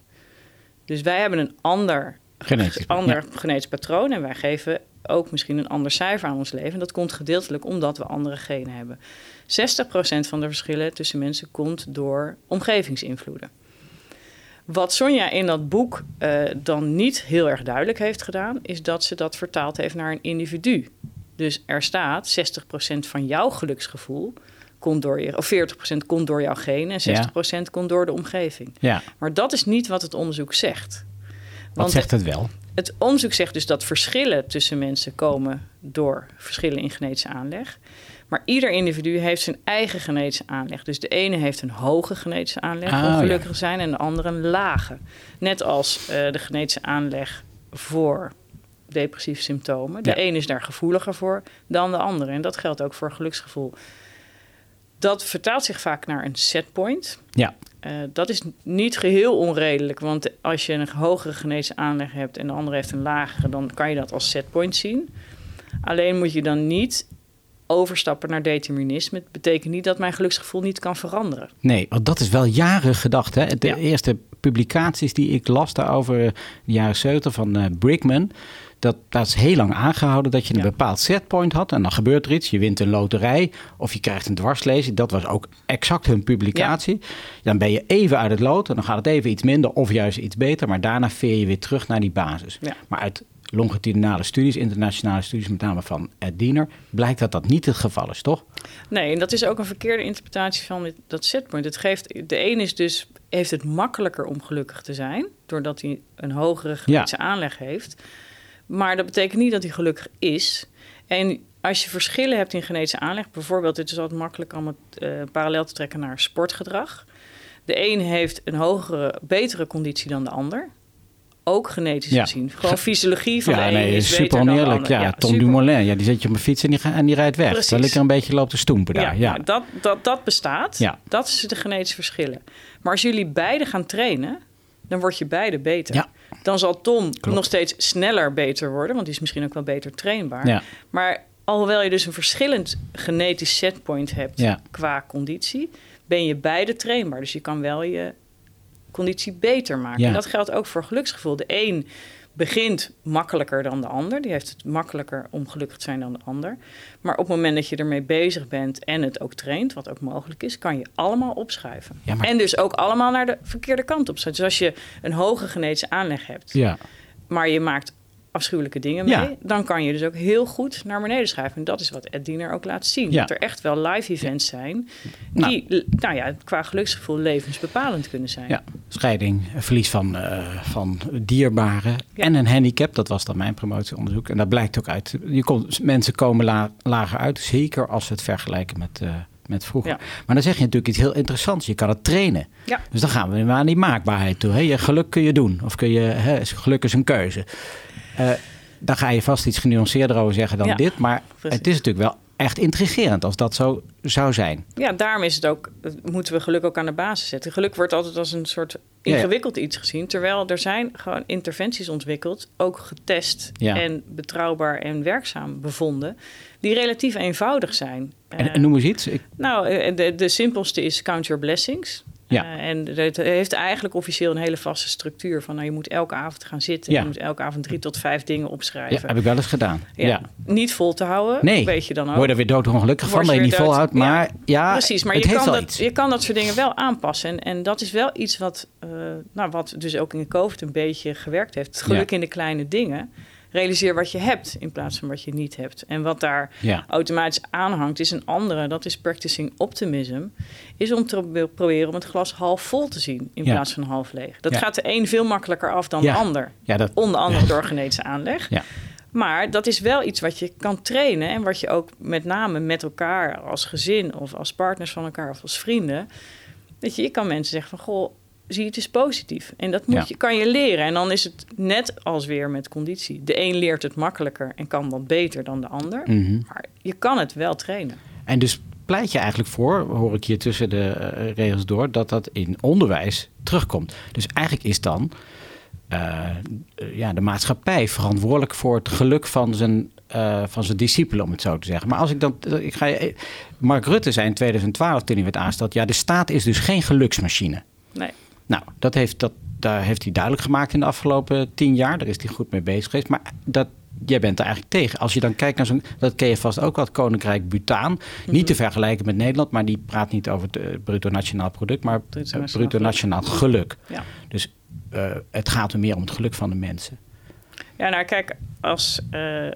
Dus wij hebben een ander, Genetisch, ander genetisch patroon en wij geven ook misschien een ander cijfer aan ons leven. Dat komt gedeeltelijk omdat we andere genen hebben. 60% van de verschillen tussen mensen komt door omgevingsinvloeden. Wat Sonja in dat boek eh, dan niet heel erg duidelijk heeft gedaan, is dat ze dat vertaald heeft naar een individu. Dus er staat 60% van jouw geluksgevoel komt door je, of 40% komt door jouw genen en 60% komt door de omgeving. ja, Maar dat is niet wat het onderzoek zegt. wat zegt het wel? Het onderzoek zegt dus dat verschillen tussen mensen komen door verschillen in genetische aanleg. Maar ieder individu heeft zijn eigen genetische aanleg. Dus de ene heeft een hoge genetische aanleg Ah, om gelukkig te zijn en de andere een lage. Net als eh, de genetische aanleg voor depressieve symptomen. De Ja. een is daar gevoeliger voor dan de andere. En dat geldt ook voor geluksgevoel. Dat vertaalt zich vaak naar een setpoint. Ja, Eh, dat is niet geheel onredelijk, want als je een hogere genetische aanleg hebt en de andere heeft een lagere, dan kan je dat als setpoint zien. Alleen moet je dan niet overstappen naar determinisme. Het betekent niet dat mijn geluksgevoel niet kan veranderen. nee, want dat is wel jaren gedacht. Hè? De Ja. eerste publicaties die ik las daarover de jaren 70 van eh, Brickman. Dat, dat is heel lang aangehouden dat je een Ja. bepaald setpoint had. En dan gebeurt er iets. Je wint een loterij of je krijgt een dwarslezing. Dat was ook exact hun publicatie. Dan ben je even uit het lood en dan gaat het even iets minder of juist iets beter. Maar daarna veer je weer terug naar die basis. Ja. Maar uit longitudinale studies, internationale studies, met name van Ed Diener, blijkt dat dat niet het geval is, toch? Nee, en dat is ook een verkeerde interpretatie van dit, dat setpoint. Het geeft, de een is dus, heeft het makkelijker om gelukkig te zijn, doordat hij een hogere genetische aanleg heeft. Maar dat betekent niet dat hij gelukkig is. En als je verschillen hebt in genetische aanleg, bijvoorbeeld, het is altijd makkelijk om het eh, parallel te trekken naar sportgedrag. De een heeft een hogere, betere conditie dan de ander. Ook genetisch Ja. gezien. Gewoon fysiologie van ja, de een nee, is super dan oneerlijk. Ja, Tom super. Dumoulin, ja, die zet je op een fiets en die, en die rijdt weg. Precies. Terwijl ik er een beetje loop te stoempen daar. Ja, Dat, dat, dat bestaat. Ja. Dat is de genetische verschillen. Maar als jullie beide gaan trainen, dan word je beide beter. Ja. Dan zal Tom Klopt. nog steeds sneller beter worden, want die is misschien ook wel beter trainbaar. Ja. Maar alhoewel je dus een verschillend genetisch setpoint hebt Ja. qua conditie, ben je beide trainbaar. Dus je kan wel je conditie beter maken. Ja. En dat geldt ook voor geluksgevoel. De een begint makkelijker dan de ander. Die heeft het makkelijker om gelukkig te zijn dan de ander. Maar op het moment dat je ermee bezig bent en het ook traint, wat ook mogelijk is, kan je allemaal opschuiven. Ja, maar- En dus ook allemaal naar de verkeerde kant op. Dus als je een hoge genetische aanleg hebt, ja. maar je maakt afschuwelijke dingen mee. Ja. Dan kan je dus ook heel goed naar beneden schuiven. En dat is wat Ed Diener ook laat zien. Ja. Dat er echt wel live events zijn Nou. die nou ja, qua geluksgevoel levensbepalend kunnen zijn. Ja, scheiding, verlies van, eh, van dierbaren en een handicap. Dat was dan mijn promotieonderzoek. En dat blijkt ook uit. Je komt, mensen komen la- lager uit, zeker als we het vergelijken met, eh, met vroeger. Ja. Maar dan zeg je natuurlijk iets heel interessants. Je kan het trainen. Ja. Dus dan gaan we maar aan die maakbaarheid toe. Hè? Je geluk kun je doen. Of kun je, hè, geluk is een keuze. Eh daar ga je vast iets genuanceerder over zeggen dan Ja, dit. Maar precies. het is natuurlijk wel echt intrigerend als dat zo zou zijn. Ja, daarom is het ook, moeten we geluk ook aan de basis zetten. Geluk wordt altijd als een soort ja. ingewikkeld iets gezien. Terwijl er zijn gewoon interventies ontwikkeld, ook getest Ja. en betrouwbaar en werkzaam bevonden, die relatief eenvoudig zijn. En, en noem eens iets. Ik, nou, eh, de, de simpelste is count your blessings. Ja. Eh, en het heeft eigenlijk officieel een hele vaste structuur van nou, je moet elke avond gaan zitten. Ja. Je moet elke avond drie tot vijf dingen ja, opschrijven. heb ik wel eens gedaan. Ja. ja. Niet vol te houden, Nee, weet je dan ook. word er weer doodongelukkig van dat je niet volhoudt. Maar ja, Precies, maar je kan, dat, iets. je kan dat soort dingen wel aanpassen. En, en dat is wel iets wat, eh, nou, wat dus ook in de COVID een beetje gewerkt heeft. Geluk in de kleine dingen. Realiseer wat je hebt in plaats van wat je niet hebt. En wat daar Ja. automatisch aanhangt is een andere. Dat is practicing optimism. Is om te pro- proberen om het glas half vol te zien in Ja. plaats van half leeg. Dat Ja. gaat de een veel makkelijker af dan de ander. Dat, Onder andere door genetische aanleg. Maar dat is wel iets wat je kan trainen en wat je ook met name met elkaar als gezin of als partners van elkaar of als vrienden. Weet je, je kan mensen zeggen van goh, zie het is positief. En dat moet Ja. je, kan je leren. En dan is het net als weer met conditie. De een leert het makkelijker en kan dat beter dan de ander. Mhm. Maar je kan het wel trainen. En dus pleit je eigenlijk voor, hoor ik hier tussen de eh, regels door, dat dat in onderwijs terugkomt. Dus eigenlijk is dan eh, eh, ja, de maatschappij verantwoordelijk voor het geluk van zijn, eh, van zijn discipelen, om het zo te zeggen. Maar als ik dan, ik ga Mark Rutte zei in 2012 toen hij werd aangesteld, ja, de staat is dus geen geluksmachine. Nee. Nou, dat heeft, dat, daar heeft hij duidelijk gemaakt in de afgelopen tien jaar. Daar is hij goed mee bezig geweest. Maar dat, jij bent er eigenlijk tegen. Als je dan kijkt naar zo'n... Dat ken je vast ook wel, het Koninkrijk Bhutan. Niet te vergelijken met Nederland, maar die praat niet over het eh, bruto nationaal product... maar Bruto nationaal bruto geluk. nationaal geluk. Ja. Dus eh, het gaat er meer om het geluk van de mensen. Ja, nou kijk, als eh, eh,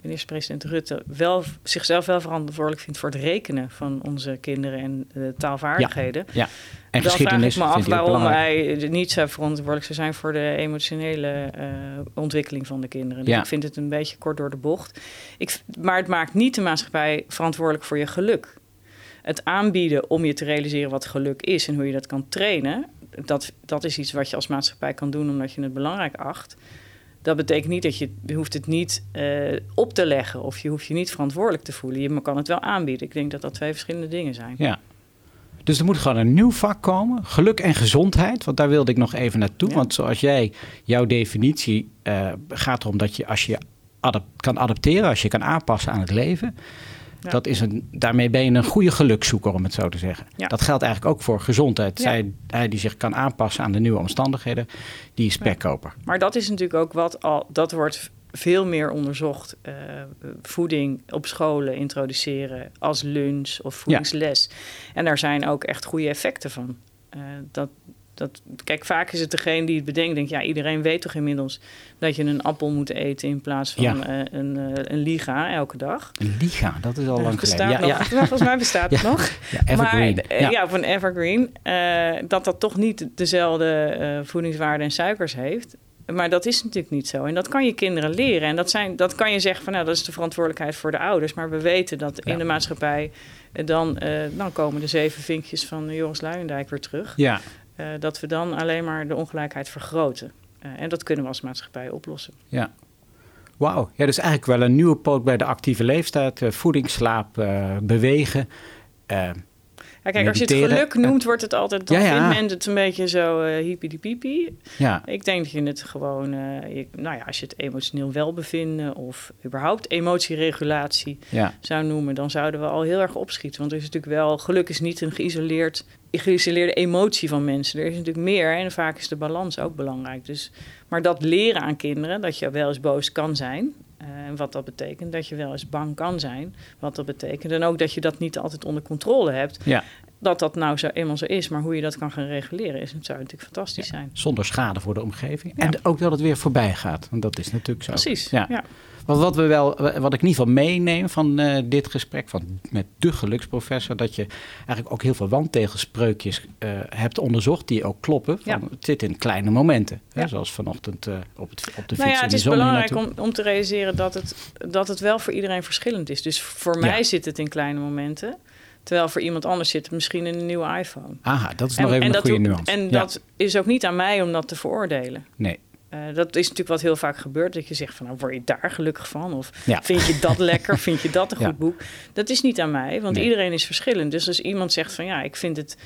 minister-president Rutte wel, zichzelf wel verantwoordelijk vindt voor het rekenen van onze kinderen en de taalvaardigheden. Ja. En dan vraag ik me af waarom hij niet zou verantwoordelijk zou zijn voor de emotionele eh, ontwikkeling van de kinderen. Dus Ja. ik vind het een beetje kort door de bocht. Ik, maar het maakt niet de maatschappij verantwoordelijk voor je geluk. Het aanbieden om je te realiseren wat geluk is en hoe je dat kan trainen, dat, dat is iets wat je als maatschappij kan doen omdat je het belangrijk acht. Dat betekent niet dat je, je hoeft het niet eh, op te leggen of je hoeft je niet verantwoordelijk te voelen. Je kan het wel aanbieden. Ik denk dat dat twee verschillende dingen zijn. Ja. Dus er moet gewoon een nieuw vak komen. Geluk en gezondheid. Want daar wilde ik nog even naartoe. Ja. Want zoals jij, jouw definitie eh, gaat erom dat je als je adap- kan adapteren, als je kan aanpassen aan het leven. Ja. Dat is een, daarmee ben je een goede gelukzoeker, om het zo te zeggen. Ja. Dat geldt eigenlijk ook voor gezondheid. Zij, hij die zich kan aanpassen aan de nieuwe omstandigheden, die is spekkoper. Maar dat is natuurlijk ook wat al, dat wordt veel meer onderzocht. eh, voeding op scholen introduceren als lunch of voedingsles. En daar zijn ook echt goede effecten van. Eh, dat, dat, kijk, vaak is het degene die het bedenkt, denkt, ja, iedereen weet toch inmiddels dat je een appel moet eten in plaats van Ja. eh, een, eh, een liga elke dag. Een liga, dat is al Eh, lang geleden. nog. Volgens mij bestaat het Ja. nog. Ja, evergreen. Maar, ja. ja. van evergreen. dat dat toch niet dezelfde voedingswaarde en suikers heeft. Maar dat is natuurlijk niet zo. En dat kan je kinderen leren. En dat, zijn, dat kan je zeggen van nou, dat is de verantwoordelijkheid voor de ouders. Maar we weten dat Ja. in de maatschappij dan, dan komen de zeven vinkjes van Joris Luijendijk weer terug. ja. Eh, dat we dan alleen maar de ongelijkheid vergroten. Eh, en dat kunnen we als maatschappij oplossen. Ja. Wauw. Ja, dus eigenlijk wel een nieuwe poot bij de actieve leeftijd. Eh, voeding, slaap, bewegen. Eh, Ja, kijk, als je het geluk noemt, wordt het altijd... dan Ja, ja. vindt men het een beetje zo eh hippie ja. Ik denk dat je het gewoon, eh, je- nou ja, als je het emotioneel welbevinden of überhaupt emotieregulatie ja. zou noemen, dan zouden we al heel erg opschieten. Want er is natuurlijk wel, geluk is niet een geïsoleerd, geïsoleerde emotie van mensen. Er is natuurlijk meer en vaak is de balans ook belangrijk. Dus, maar dat leren aan kinderen, dat je wel eens boos kan zijn. Eh, En wat dat betekent, dat je wel eens bang kan zijn. Wat dat betekent. En ook dat je dat niet altijd onder controle hebt. Ja. dat dat nou zo eenmaal zo is. Maar hoe je dat kan gaan reguleren, is, het zou natuurlijk fantastisch zijn. Zonder schade voor de omgeving. Ja. En ook dat het weer voorbij gaat. Want dat is natuurlijk zo. Precies, Ja. Want wat, we wel, wat ik in ieder geval meeneem van eh, dit gesprek van, met de geluksprofessor, dat je eigenlijk ook heel veel wandtegelspreukjes eh, hebt onderzocht die ook kloppen. Van, Ja. Het zit in kleine momenten. Hè, zoals vanochtend eh, op, het, op de fiets. Nou ja, het is belangrijk om, om te realiseren dat het, dat het wel voor iedereen verschillend is. Dus voor mij zit het in kleine momenten. Terwijl voor iemand anders zit het misschien in een nieuwe iPhone. Aha, dat is nog even een goede nuance. En dat is ook niet aan mij om dat te veroordelen. Nee. Eh, dat is natuurlijk wat heel vaak gebeurt. Dat je zegt van, nou word je daar gelukkig van? Of Ja. vind je dat lekker? Vind je dat een Ja. goed boek? Dat is niet aan mij, want Nee. iedereen is verschillend. Dus als iemand zegt van, ja, ik vind het...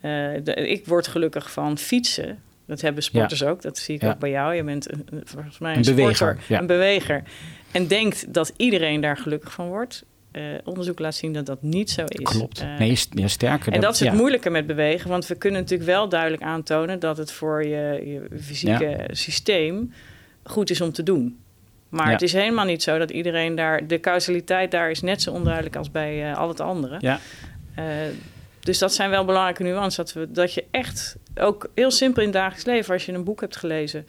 eh, de- ik word gelukkig van fietsen. Dat hebben sporters ook. Dat zie ik ook bij jou. Je bent een- een- volgens mij een, Een beweger, sporter, ja. een beweger. En denkt dat iedereen daar gelukkig van wordt. Eh, onderzoek laat zien dat dat niet zo is. Klopt. Eh, nee, ja, sterker. en dat is het ja. moeilijke met bewegen, want we kunnen natuurlijk wel duidelijk aantonen dat het voor je, je fysieke systeem goed is om te doen. Maar Ja. het is helemaal niet zo dat iedereen daar. De causaliteit daar is net zo onduidelijk als bij eh, al het andere. Ja. Dus dat zijn wel belangrijke nuances. Dat, we, dat je echt ook heel simpel in het dagelijks leven, als je een boek hebt gelezen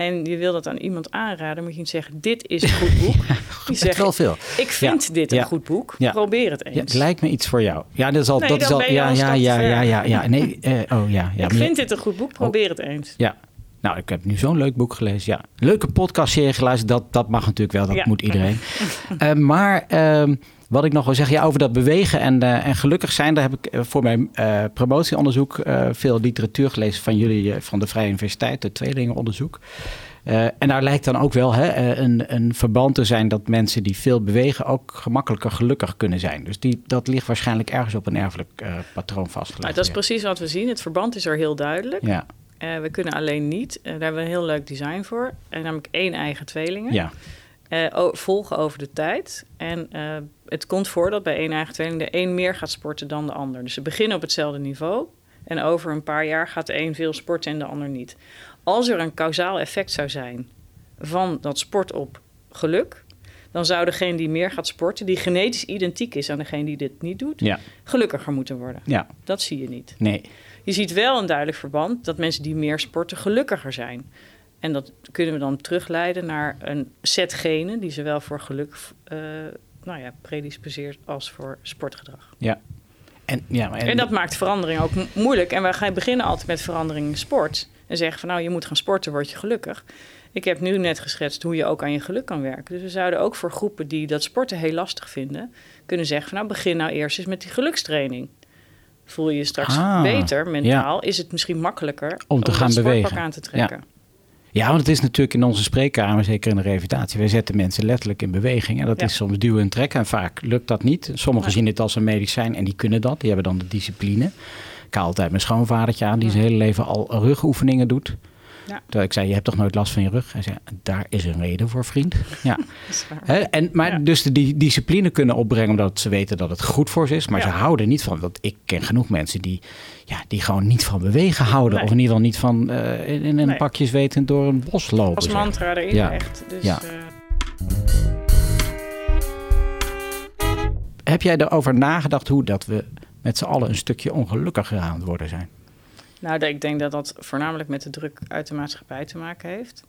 en je wil dat aan iemand aanraden, moet je niet zeggen: Dit is een goed boek. je zegt: wel veel. Ik vind dit Ja. een goed boek. Probeer het eens. Het lijkt me iets voor jou. Ja, dat is al. Nee, dat is al. Ja, ja, ja, ja, ja, ja. Nee, eh, oh ja. ja ik vind dit een goed boek. Probeer het eens. Ja. Nou, ik heb nu zo'n leuk boek gelezen. Ja, leuke podcastserie geluisterd. Dat, dat mag natuurlijk wel. Dat moet iedereen. Eh, maar ehm, wat ik nog wil zeggen, ja, over dat bewegen en, eh, en gelukkig zijn, daar heb ik eh, voor mijn eh, promotieonderzoek veel literatuur gelezen van jullie van de Vrije Universiteit, het tweelingenonderzoek. En daar lijkt dan ook wel hè, een, een verband te zijn dat mensen die veel bewegen ook gemakkelijker gelukkig kunnen zijn. Dus die, dat ligt waarschijnlijk ergens op een erfelijk patroon vastgelegd. Nou, dat is precies wat we zien. Het verband is er heel duidelijk. Ja, we kunnen alleen niet, daar hebben we een heel leuk design voor, en namelijk één eigen tweelingen. ja, Eh, volgen over de tijd. En eh, het komt voor dat bij één eigen tweeling de een meer gaat sporten dan de ander. Dus ze beginnen op hetzelfde niveau. En over een paar jaar gaat de een veel sporten en de ander niet. Als er een kausaal effect zou zijn van dat sport op geluk, dan zou degene die meer gaat sporten, die genetisch identiek is aan degene die dit niet doet, ja, gelukkiger moeten worden. ja. Dat zie je niet. Nee. Je ziet wel een duidelijk verband dat mensen die meer sporten gelukkiger zijn. En dat kunnen we dan terugleiden naar een set genen die zowel voor geluk eh nou ja, predisposeert als voor sportgedrag. Ja. En, ja, maar- En dat maakt verandering ook mo- moeilijk. En wij gaan beginnen altijd met verandering in sport. En zeggen van nou, je moet gaan sporten, word je gelukkig. Ik heb nu net geschetst hoe je ook aan je geluk kan werken. Dus we zouden ook voor groepen die dat sporten heel lastig vinden... kunnen zeggen van nou, begin nou eerst eens met die gelukstraining. Voel je je straks Ah, beter mentaal, is het misschien makkelijker... Om te dat gaan sportpak bewegen. aan te trekken. Ja, want het is natuurlijk in onze spreekkamer, zeker in de revalidatie, wij zetten mensen letterlijk in beweging. En dat Ja. is soms duwen en trekken. En vaak lukt dat niet. Sommigen zien het als een medicijn en die kunnen dat. Die hebben dan de discipline. Ik haal altijd mijn schoonvadertje aan, die zijn hele leven al rugoefeningen doet. Ja. Terwijl ik zei, je hebt toch nooit last van je rug? Hij zei, daar is een reden voor, vriend. Ja. En, maar Ja. dus de die discipline kunnen opbrengen omdat ze weten dat het goed voor ze is. Maar Ja. ze houden niet van. Want ik ken genoeg mensen die, ja, die gewoon niet van bewegen houden. Nee. Of in ieder geval niet van eh, in, in een Nee. pakje zwetend door een bos lopen. Als mantra erin Ja. echt. Dus, Ja. eh, Heb jij erover nagedacht hoe dat we met z'n allen een stukje ongelukkiger aan het worden zijn? Nou, ik denk dat dat voornamelijk met de druk uit de maatschappij te maken heeft.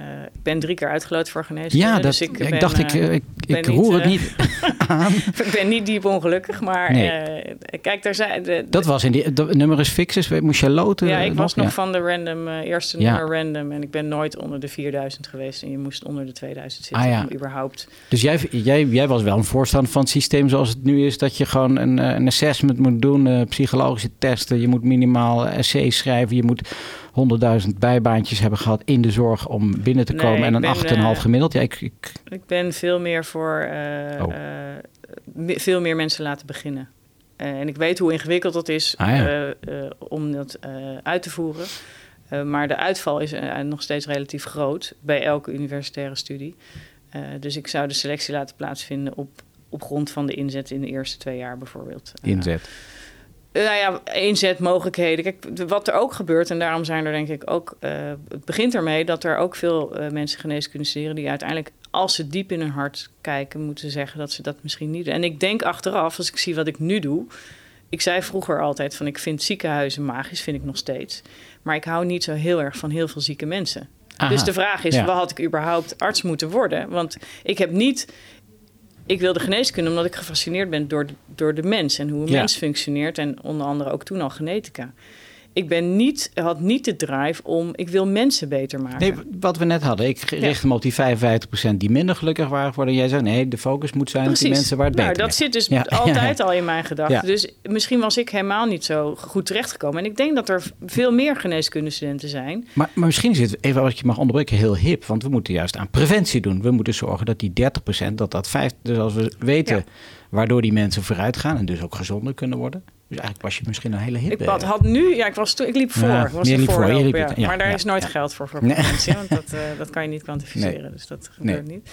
Eh, ik ben drie keer uitgeloot voor geneeskunde. Ja, dat, dus ik, ik, ben, dacht, ik, eh, ik, ik niet, roer het eh, niet aan. ik ben niet diep ongelukkig, maar Nee. kijk, daar zijn... De, Dat was in die, dat nummer is fixes. Moest je loten? ja, ik was nog Ja. van de random, eerste Ja. nummer random. En ik ben nooit onder de 4000 geweest. En je moest onder de 2000 zitten Ah, ja. om überhaupt... Dus jij, jij, jij was wel een voorstander van het systeem zoals het nu is. Dat je gewoon een, een assessment moet doen, psychologische testen. Je moet minimaal essays schrijven. Je moet 100.000 bijbaantjes hebben gehad in de zorg om binnen te Nee, komen. en een ben, 8,5 eh, gemiddeld. Ja, ik, ik, Ik ben veel meer voor eh, Oh. eh, veel meer mensen laten beginnen. En ik weet hoe ingewikkeld dat is Ah, ja. om dat uit te voeren. Maar de uitval is nog steeds relatief groot bij elke universitaire studie. Dus ik zou de selectie laten plaatsvinden op, op grond van de inzet in de eerste twee jaar bijvoorbeeld. Inzet. Nou ja, inzetmogelijkheden. Kijk, wat er ook gebeurt, en daarom zijn er denk ik ook... eh, het begint ermee dat er ook veel eh, mensen geneeskunde studeren... die uiteindelijk, als ze diep in hun hart kijken... moeten zeggen dat ze dat misschien niet doen. En ik denk achteraf, als ik zie wat ik nu doe... ik zei vroeger altijd van ik vind ziekenhuizen magisch, vind ik nog steeds. Maar ik hou niet zo heel erg van heel veel zieke mensen. Aha, dus de vraag is, ja. wat had ik überhaupt arts moeten worden? Want ik heb niet... Ik wilde geneeskunde omdat ik gefascineerd ben door de, door de mens... en hoe een Ja. mens functioneert. En onder andere ook toen al genetica. Ik ben niet, had niet de drive om... Ik wil mensen beter maken. Nee, wat we net hadden. Ik richt hem op die 55% die minder gelukkig waren geworden. Jij zei, nee, de focus moet zijn op die mensen waar het nou, beter dat zit dus Ja. altijd al in mijn gedachten. Dus misschien was ik helemaal niet zo goed terechtgekomen. En ik denk dat er veel meer geneeskundestudenten zijn. Maar, maar misschien is het, even als ik je mag onderbreken, heel hip. Want we moeten juist aan preventie doen. We moeten zorgen dat die 30%, dat dat 5, dus als we weten waardoor die mensen vooruit gaan en dus ook gezonder kunnen worden. Dus eigenlijk was je misschien een hele hip. Ik eh, had, nu, ja, ik was toen, ik liep voor. Ja, was liep voor, je voorloper, liep- ja. ja, maar daar is nooit geld voor voor Nee. preventie, want dat, eh, dat kan je niet kwantificeren. Dus dat gebeurt niet.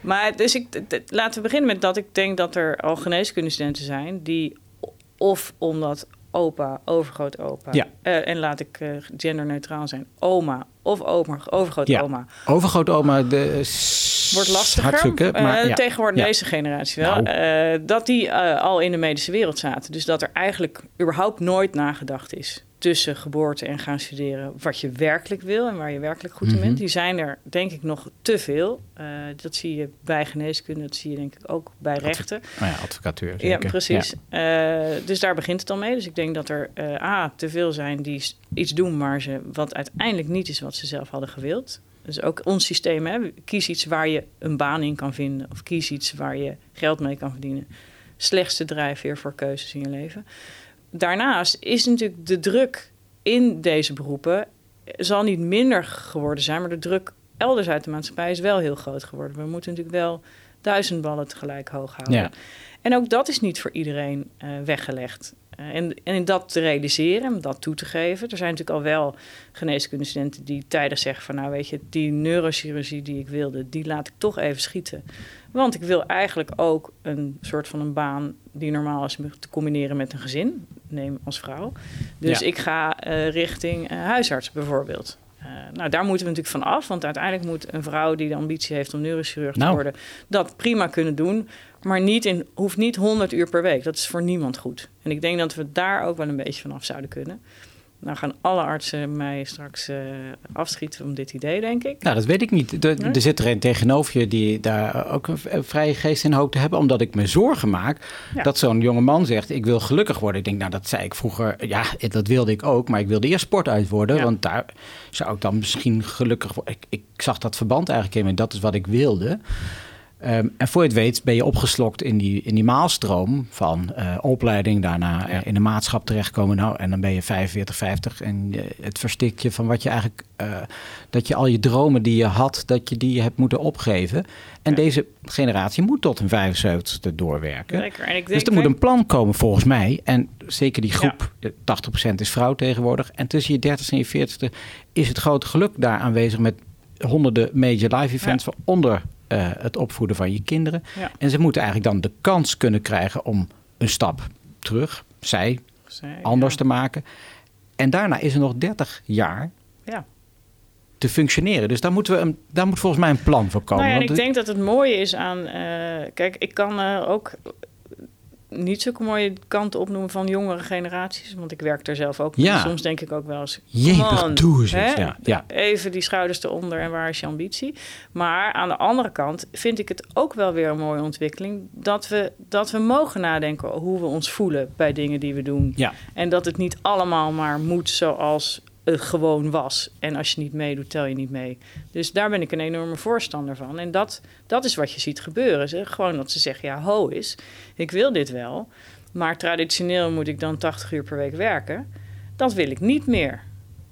Maar dus ik, laten we beginnen met dat ik denk dat er al geneeskundestudenten zijn die of omdat opa, overgrootopa, Ja. eh, en laat ik genderneutraal zijn, oma of oma, overgrootoma, Overgrootoma, de wordt lastiger. zoeken, maar Eh, ja. Tegenwoordig Ja. deze generatie wel. Nou. eh, dat die eh, al in de medische wereld zaten. Dus dat er eigenlijk überhaupt nooit nagedacht is tussen geboorte en gaan studeren wat je werkelijk wil en waar je werkelijk goed in Mhm. bent. Die zijn er denk ik nog te veel. Eh, dat zie je bij geneeskunde, dat zie je denk ik ook bij rechten. Nou ja, advocatuur. Ja, zeker. precies. Eh, dus daar begint het al mee. Dus ik denk dat er eh, A, te veel zijn die iets doen maar ze, wat uiteindelijk niet is wat ze zelf hadden gewild. Dus ook ons systeem, hè, kies iets waar je een baan in kan vinden. Of kies iets waar je geld mee kan verdienen. Slechtste drijfveer voor keuzes in je leven. Daarnaast is natuurlijk de druk in deze beroepen... eh, zal niet minder geworden zijn, maar de druk elders uit de maatschappij is wel heel groot geworden. We moeten natuurlijk wel duizend ballen tegelijk hoog houden. Ja. En ook dat is niet voor iedereen eh, weggelegd. Eh, en, en dat te realiseren, dat toe te geven. Er zijn natuurlijk al wel geneeskundestudenten die tijdig zeggen van... nou weet je, die neurochirurgie die ik wilde, die laat ik toch even schieten. Want ik wil eigenlijk ook een soort van een baan die normaal is te combineren met een gezin. Neem als vrouw. Dus Ja. ik ga eh, richting eh, huisarts bijvoorbeeld. Eh, nou, daar moeten we natuurlijk van af. Want uiteindelijk moet een vrouw die de ambitie heeft om neurochirurg Nou. te worden... dat prima kunnen doen. Maar niet in, hoeft niet 100 uur per week. Dat is voor niemand goed. En ik denk dat we daar ook wel een beetje van af zouden kunnen. Nou gaan alle artsen mij straks eh, afschieten om dit idee, denk ik. Nou, dat weet ik niet. Er, Nee? er zit er een tegenover je die daar ook een vrije geest in hoopt te hebben. Omdat ik me zorgen maak Ja. dat zo'n jonge man zegt... ik wil gelukkig worden. Ik denk, nou, dat zei ik vroeger. Ja, dat wilde ik ook. Maar ik wilde eerst sport uit worden. Ja. Want daar zou ik dan misschien gelukkig worden. Ik, ik zag dat verband eigenlijk in. En dat is wat ik wilde. Ehm, en voor je het weet ben je opgeslokt in die, in die maalstroom van eh, opleiding, daarna eh, Ja. in de maatschap terechtkomen. Nou, en dan ben je 45, 50 en eh, het verstikt je van wat je eigenlijk, dat je al je dromen die je had, dat je die hebt moeten opgeven. En Ja. deze generatie moet tot een 75ste doorwerken. Zeker. En ik Dus er moet een plan komen volgens mij. En zeker die groep, Ja. eh, 80% is vrouw tegenwoordig. En tussen je 30ste en je 40ste is het grote geluk daar aanwezig met honderden major live events, waaronder eh, het opvoeden van je kinderen. Ja. En ze moeten eigenlijk dan de kans kunnen krijgen om een stap terug, zij, Zij, anders ja. te maken. En daarna is er nog 30 jaar Ja. te functioneren. Dus daar, moeten we een, daar moet volgens mij een plan voor komen. Nou ja, en ik denk dat het mooie is aan... eh, kijk, ik kan eh, ook niet zulke mooie kanten opnoemen van jongere generaties. Want ik werk er zelf ook. Ja. Soms denk ik ook wel eens... On, doe eens. Ja, ja. Even die schouders eronder en waar is je ambitie? Maar aan de andere kant vind ik het ook wel weer een mooie ontwikkeling... dat we, dat we mogen nadenken hoe we ons voelen bij dingen die we doen. Ja. En dat het niet allemaal maar moet zoals gewoon was. En als je niet meedoet, tel je niet mee. Dus daar ben ik een enorme voorstander van. En dat, dat is wat je ziet gebeuren. Ze, gewoon dat ze zeggen, ja, ho is, ik wil dit wel... maar traditioneel moet ik dan 80 uur per week werken. Dat wil ik niet meer.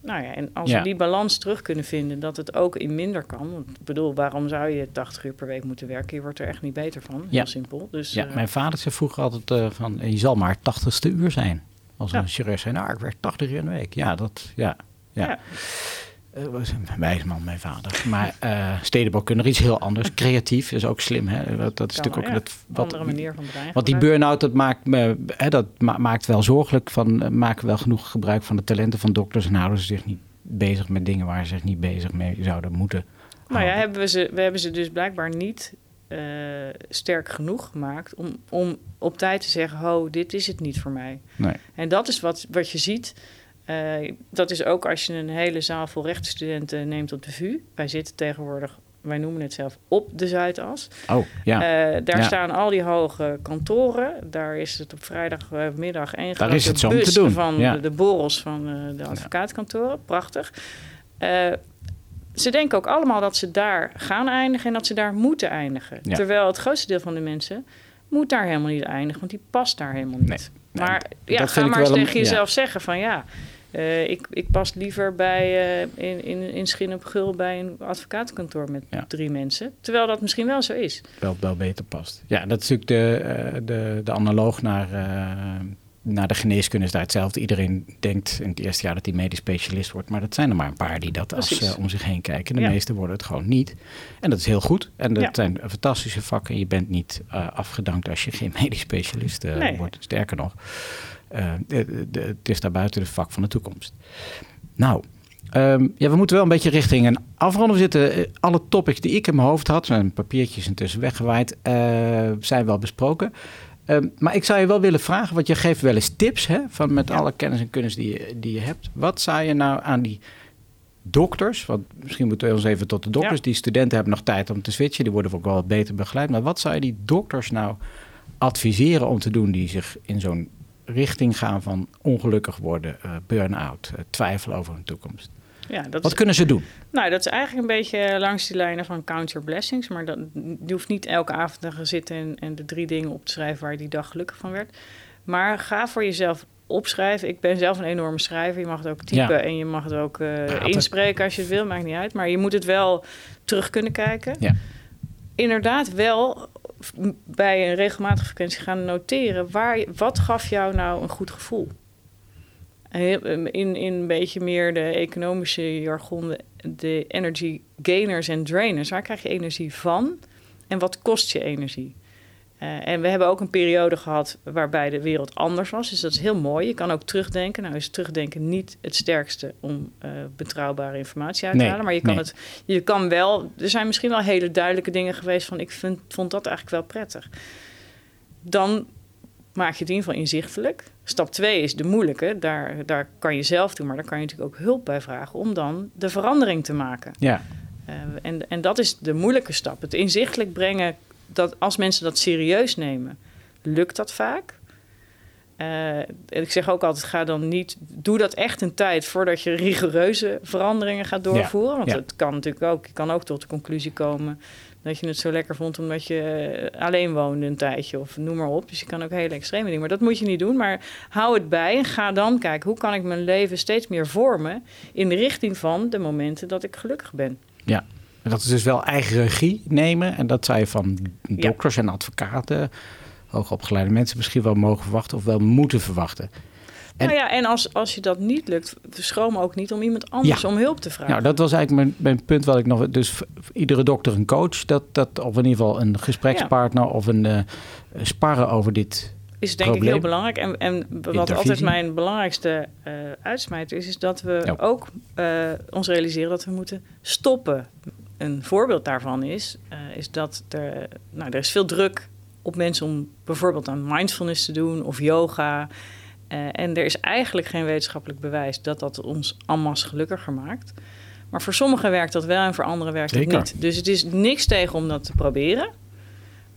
Nou ja, en als Ja. we die balans terug kunnen vinden, dat het ook in minder kan. Want ik bedoel, waarom zou je 80 uur per week moeten werken? Je wordt er echt niet beter van. Heel Ja. simpel. Dus, Ja, eh, mijn vader zei vroeger altijd eh, van, je zal maar 80ste uur zijn. Als Ja. een chirurg zei, nou, ik werk 80 uur in de week. Ja, dat, ja. Ja. Eh, was een wijs man, mijn vader. Maar eh stedenbouwkundig iets heel anders. Creatief is ook slim, hè. Dat, dat is natuurlijk ook... ja, Dat, wat, andere manier van brein. want die burn-out, dat maakt, me, hè, dat ma- maakt wel zorgelijk. Van, eh, maken wel genoeg gebruik van de talenten van dokters... en houden ze zich niet bezig met dingen waar ze zich niet bezig mee zouden moeten Nou ja, hebben we, ze, we hebben ze dus blijkbaar niet sterk genoeg gemaakt om, om op tijd te zeggen: Ho, dit is het niet voor mij. Nee. En dat is wat, wat je ziet. Eh, dat is ook als je een hele zaal vol rechtsstudenten neemt op de VU. Wij zitten tegenwoordig, wij noemen het zelf, op de Zuidas. Oh, ja. Eh, daar Ja. staan al die hoge kantoren. Daar is het op vrijdagmiddag één grote te bus doen, van ja. de, de borrels van eh, de advocaatkantoren. Prachtig. Ze denken ook allemaal dat ze daar gaan eindigen en dat ze daar moeten eindigen. Ja. Terwijl het grootste deel van de mensen moet daar helemaal niet eindigen, want die past daar helemaal niet. Nee, nee, maar ja, ga maar eens tegen ja. jezelf zeggen van ja, eh, ik, ik pas liever bij, eh, in, in, in Schin op Gul bij een advocatenkantoor met Ja. drie mensen. Terwijl dat misschien wel zo is. wel, wel beter past. Ja, dat is natuurlijk de, eh, de, de analoog naar, naar de geneeskunde is daar hetzelfde. Iedereen denkt in het eerste jaar dat hij medisch specialist wordt, maar dat zijn er maar een paar die dat als Precies. om zich heen kijken. De Ja. meesten worden het gewoon niet. En dat is heel goed. En dat Ja. zijn fantastische vakken. Je bent niet afgedankt als je geen medisch specialist Nee. wordt. Sterker nog, het is daar buiten de vak van de toekomst. Nou, ehm, ja, we moeten wel een beetje richting een afronden. We zitten, eh, alle topics die ik in mijn hoofd had, mijn papiertjes intussen weggewaaid, eh, zijn wel besproken. Ehm, maar ik zou je wel willen vragen, want je geeft wel eens tips hè, van met Ja. alle kennis en kunnis die je, die je hebt. Wat zou je nou aan die dokters, want misschien moeten we ons even tot de dokters, Ja. die studenten hebben nog tijd om te switchen, die worden ook wel wat beter begeleid. Maar wat zou je die dokters nou adviseren om te doen die zich in zo'n richting gaan van ongelukkig worden, eh, burn-out, eh, twijfelen over hun toekomst? Ja, dat Wat is, kunnen ze doen? nou, dat is eigenlijk een beetje langs die lijnen van count your blessings. Maar dat, je hoeft niet elke avond te gaan zitten en, en de drie dingen op te schrijven waar je die dag gelukkig van werd. Maar ga voor jezelf opschrijven. Ik ben zelf een enorme schrijver. Je mag het ook typen Ja. en je mag het ook eh, Praten. inspreken als je het wil. Maakt niet uit. Maar je moet het wel terug kunnen kijken. Ja. Inderdaad wel bij een regelmatige frequentie gaan noteren. Waar, wat gaf jou nou een goed gevoel? In, in een beetje meer de economische jargon, de, de energy gainers en drainers. Waar krijg je energie van en wat kost je energie? Eh, en we hebben ook een periode gehad waarbij de wereld anders was. Dus dat is heel mooi. Je kan ook terugdenken. Nou is terugdenken niet het sterkste om eh, betrouwbare informatie uit te Nee, halen. Maar je kan, nee. het, je kan wel... Er zijn misschien wel hele duidelijke dingen geweest van... ik vind, vond dat eigenlijk wel prettig. Dan maak je het in ieder geval inzichtelijk. Stap 2 is de moeilijke. Daar, daar kan je zelf doen, maar daar kan je natuurlijk ook hulp bij vragen... om dan de verandering te maken. Ja, Eh, en, en dat is de moeilijke stap. Het inzichtelijk brengen, dat als mensen dat serieus nemen, lukt dat vaak. En ik zeg ook altijd, ga dan niet, doe dat echt een tijd voordat je rigoureuze veranderingen gaat doorvoeren. Want ja. het kan natuurlijk ook, je kan ook tot de conclusie komen dat je het zo lekker vond omdat je alleen woonde een tijdje of noem maar op. Dus je kan ook hele extreme dingen, maar dat moet je niet doen. Maar hou het bij en ga dan kijken, hoe kan ik mijn leven steeds meer vormen in de richting van de momenten dat ik gelukkig ben. ja. En dat is dus wel eigen regie nemen. En dat zou je van dokters en advocaten, hoogopgeleide mensen misschien wel mogen verwachten of wel moeten verwachten. En- nou ja, en als, als je dat niet lukt, schroom ook niet om iemand anders Ja. om hulp te vragen. Nou, dat was eigenlijk mijn, mijn punt wat ik nog... Dus iedere dokter een coach, dat, dat, of in ieder geval een gesprekspartner of een eh, sparren over dit. is denk ik heel belangrijk. En, en wat Intervisie. altijd mijn belangrijkste uitsmijter is, is dat we Ja. ook eh, ons realiseren dat we moeten stoppen. Een voorbeeld daarvan is, eh, is dat er, nou, er is veel druk op mensen om bijvoorbeeld aan mindfulness te doen of yoga. Eh, en er is eigenlijk geen wetenschappelijk bewijs dat dat ons allemaal gelukkiger maakt. Maar voor sommigen werkt dat wel en voor anderen werkt Zeker. het niet. Dus het is niks tegen om dat te proberen.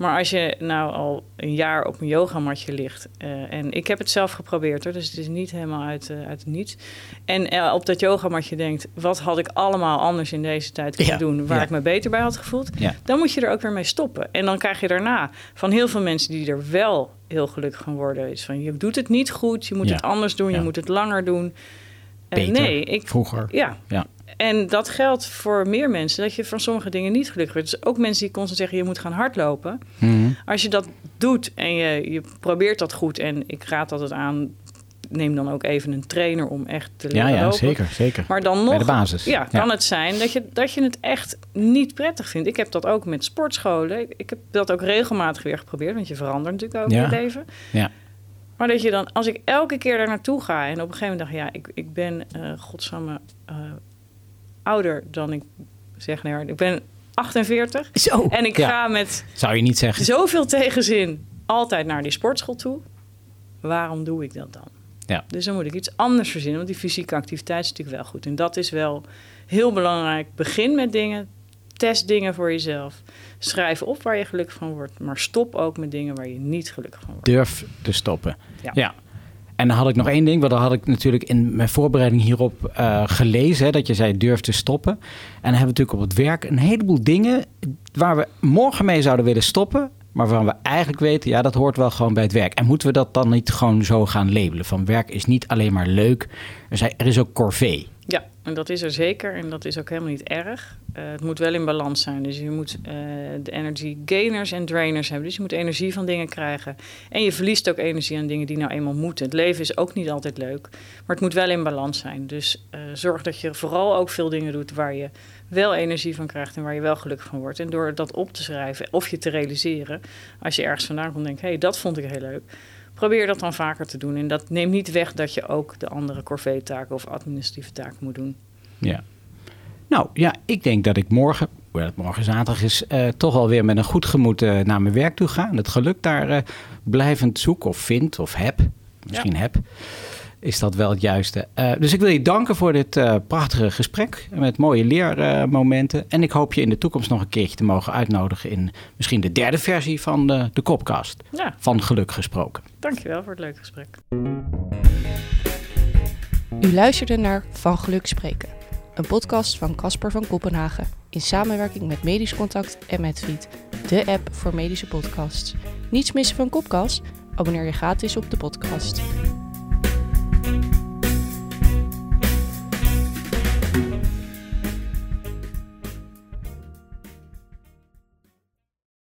Maar als je nou al een jaar op een yogamatje ligt... eh, en ik heb het zelf geprobeerd hoor, dus het is niet helemaal uit, eh, uit het niets. En eh, op dat yogamatje denkt... wat had ik allemaal anders in deze tijd kunnen Ja, doen... waar ja. ik me beter bij had gevoeld... Ja. dan moet je er ook weer mee stoppen. En dan krijg je daarna van heel veel mensen die er wel heel gelukkig van worden... is van je doet het niet goed, je moet het anders doen, je moet het langer doen. Beter, nee, ik, Vroeger. ja. Ja. En dat geldt voor meer mensen, dat je van sommige dingen niet gelukkig wordt. Dus ook mensen die constant zeggen, je moet gaan hardlopen. Mhm. Als je dat doet en je, je probeert dat goed... en ik raad altijd aan, neem dan ook even een trainer om echt te leren Ja, ja, lopen. zeker, zeker. Maar dan nog, Bij de basis. Ja, kan het zijn dat je, dat je het echt niet prettig vindt. Ik heb dat ook met sportscholen. Ik, heb dat ook regelmatig weer geprobeerd, want je verandert natuurlijk ook Ja. je leven. Ja. Maar dat je dan, als ik elke keer daar naartoe ga en op een gegeven moment dacht, ja, ik, ik ben, eh godsamme, eh, ouder dan ik zeg, nee, ik ben 48. Zo. En ik Ja. ga met Zou je niet zeggen. zoveel tegenzin altijd naar die sportschool toe. Waarom doe ik dat dan? Ja. Dus dan moet ik iets anders verzinnen, want die fysieke activiteit is natuurlijk wel goed. En dat is wel heel belangrijk. Begin met dingen, test dingen voor jezelf. Schrijf op waar je gelukkig van wordt, maar stop ook met dingen waar je niet gelukkig van wordt. Durf te stoppen. Ja. ja. En dan had ik nog één ding, want dan had ik natuurlijk in mijn voorbereiding hierop eh, gelezen, hè, dat je zei durf te stoppen. En dan hebben we natuurlijk op het werk een heleboel dingen waar we morgen mee zouden willen stoppen, maar waarvan we eigenlijk weten, ja, dat hoort wel gewoon bij het werk. En moeten we dat dan niet gewoon zo gaan labelen? Van werk is niet alleen maar leuk, er, zijn, er is ook corvée. En dat is er zeker. En dat is ook helemaal niet erg. Eh, het moet wel in balans zijn. Dus je moet eh, de energy gainers en drainers hebben. Dus je moet energie van dingen krijgen. En je verliest ook energie aan dingen die nou eenmaal moeten. Het leven is ook niet altijd leuk. Maar het moet wel in balans zijn. Dus eh, zorg dat je vooral ook veel dingen doet waar je wel energie van krijgt en waar je wel gelukkig van wordt. En door dat op te schrijven of je te realiseren, als je ergens vandaan komt en denkt, hé, hey, dat vond ik heel leuk. Probeer dat dan vaker te doen. En dat neemt niet weg dat je ook de andere corvée-taken of administratieve taken moet doen. Ja. Nou ja, ik denk dat ik morgen, hoewel het morgen zaterdag is, eh, toch alweer met een goed gemoed eh, naar mijn werk toe ga. En het geluk daar eh, blijvend zoek of vind of heb. Misschien heb. Is dat wel het juiste. Eh, dus ik wil je danken voor dit eh, prachtige gesprek met mooie leermomenten. en ik hoop je in de toekomst nog een keertje te mogen uitnodigen in misschien de derde versie van de, de Kopcast. Ja, Van geluk gesproken. dankjewel voor het leuke gesprek. U luisterde naar Van Geluk Spreken, een podcast van Casper van Kopenhagen in samenwerking met Medisch Contact en Medfeed, de app voor medische podcasts. Niets missen van Kopkast? Abonneer je gratis op de podcast.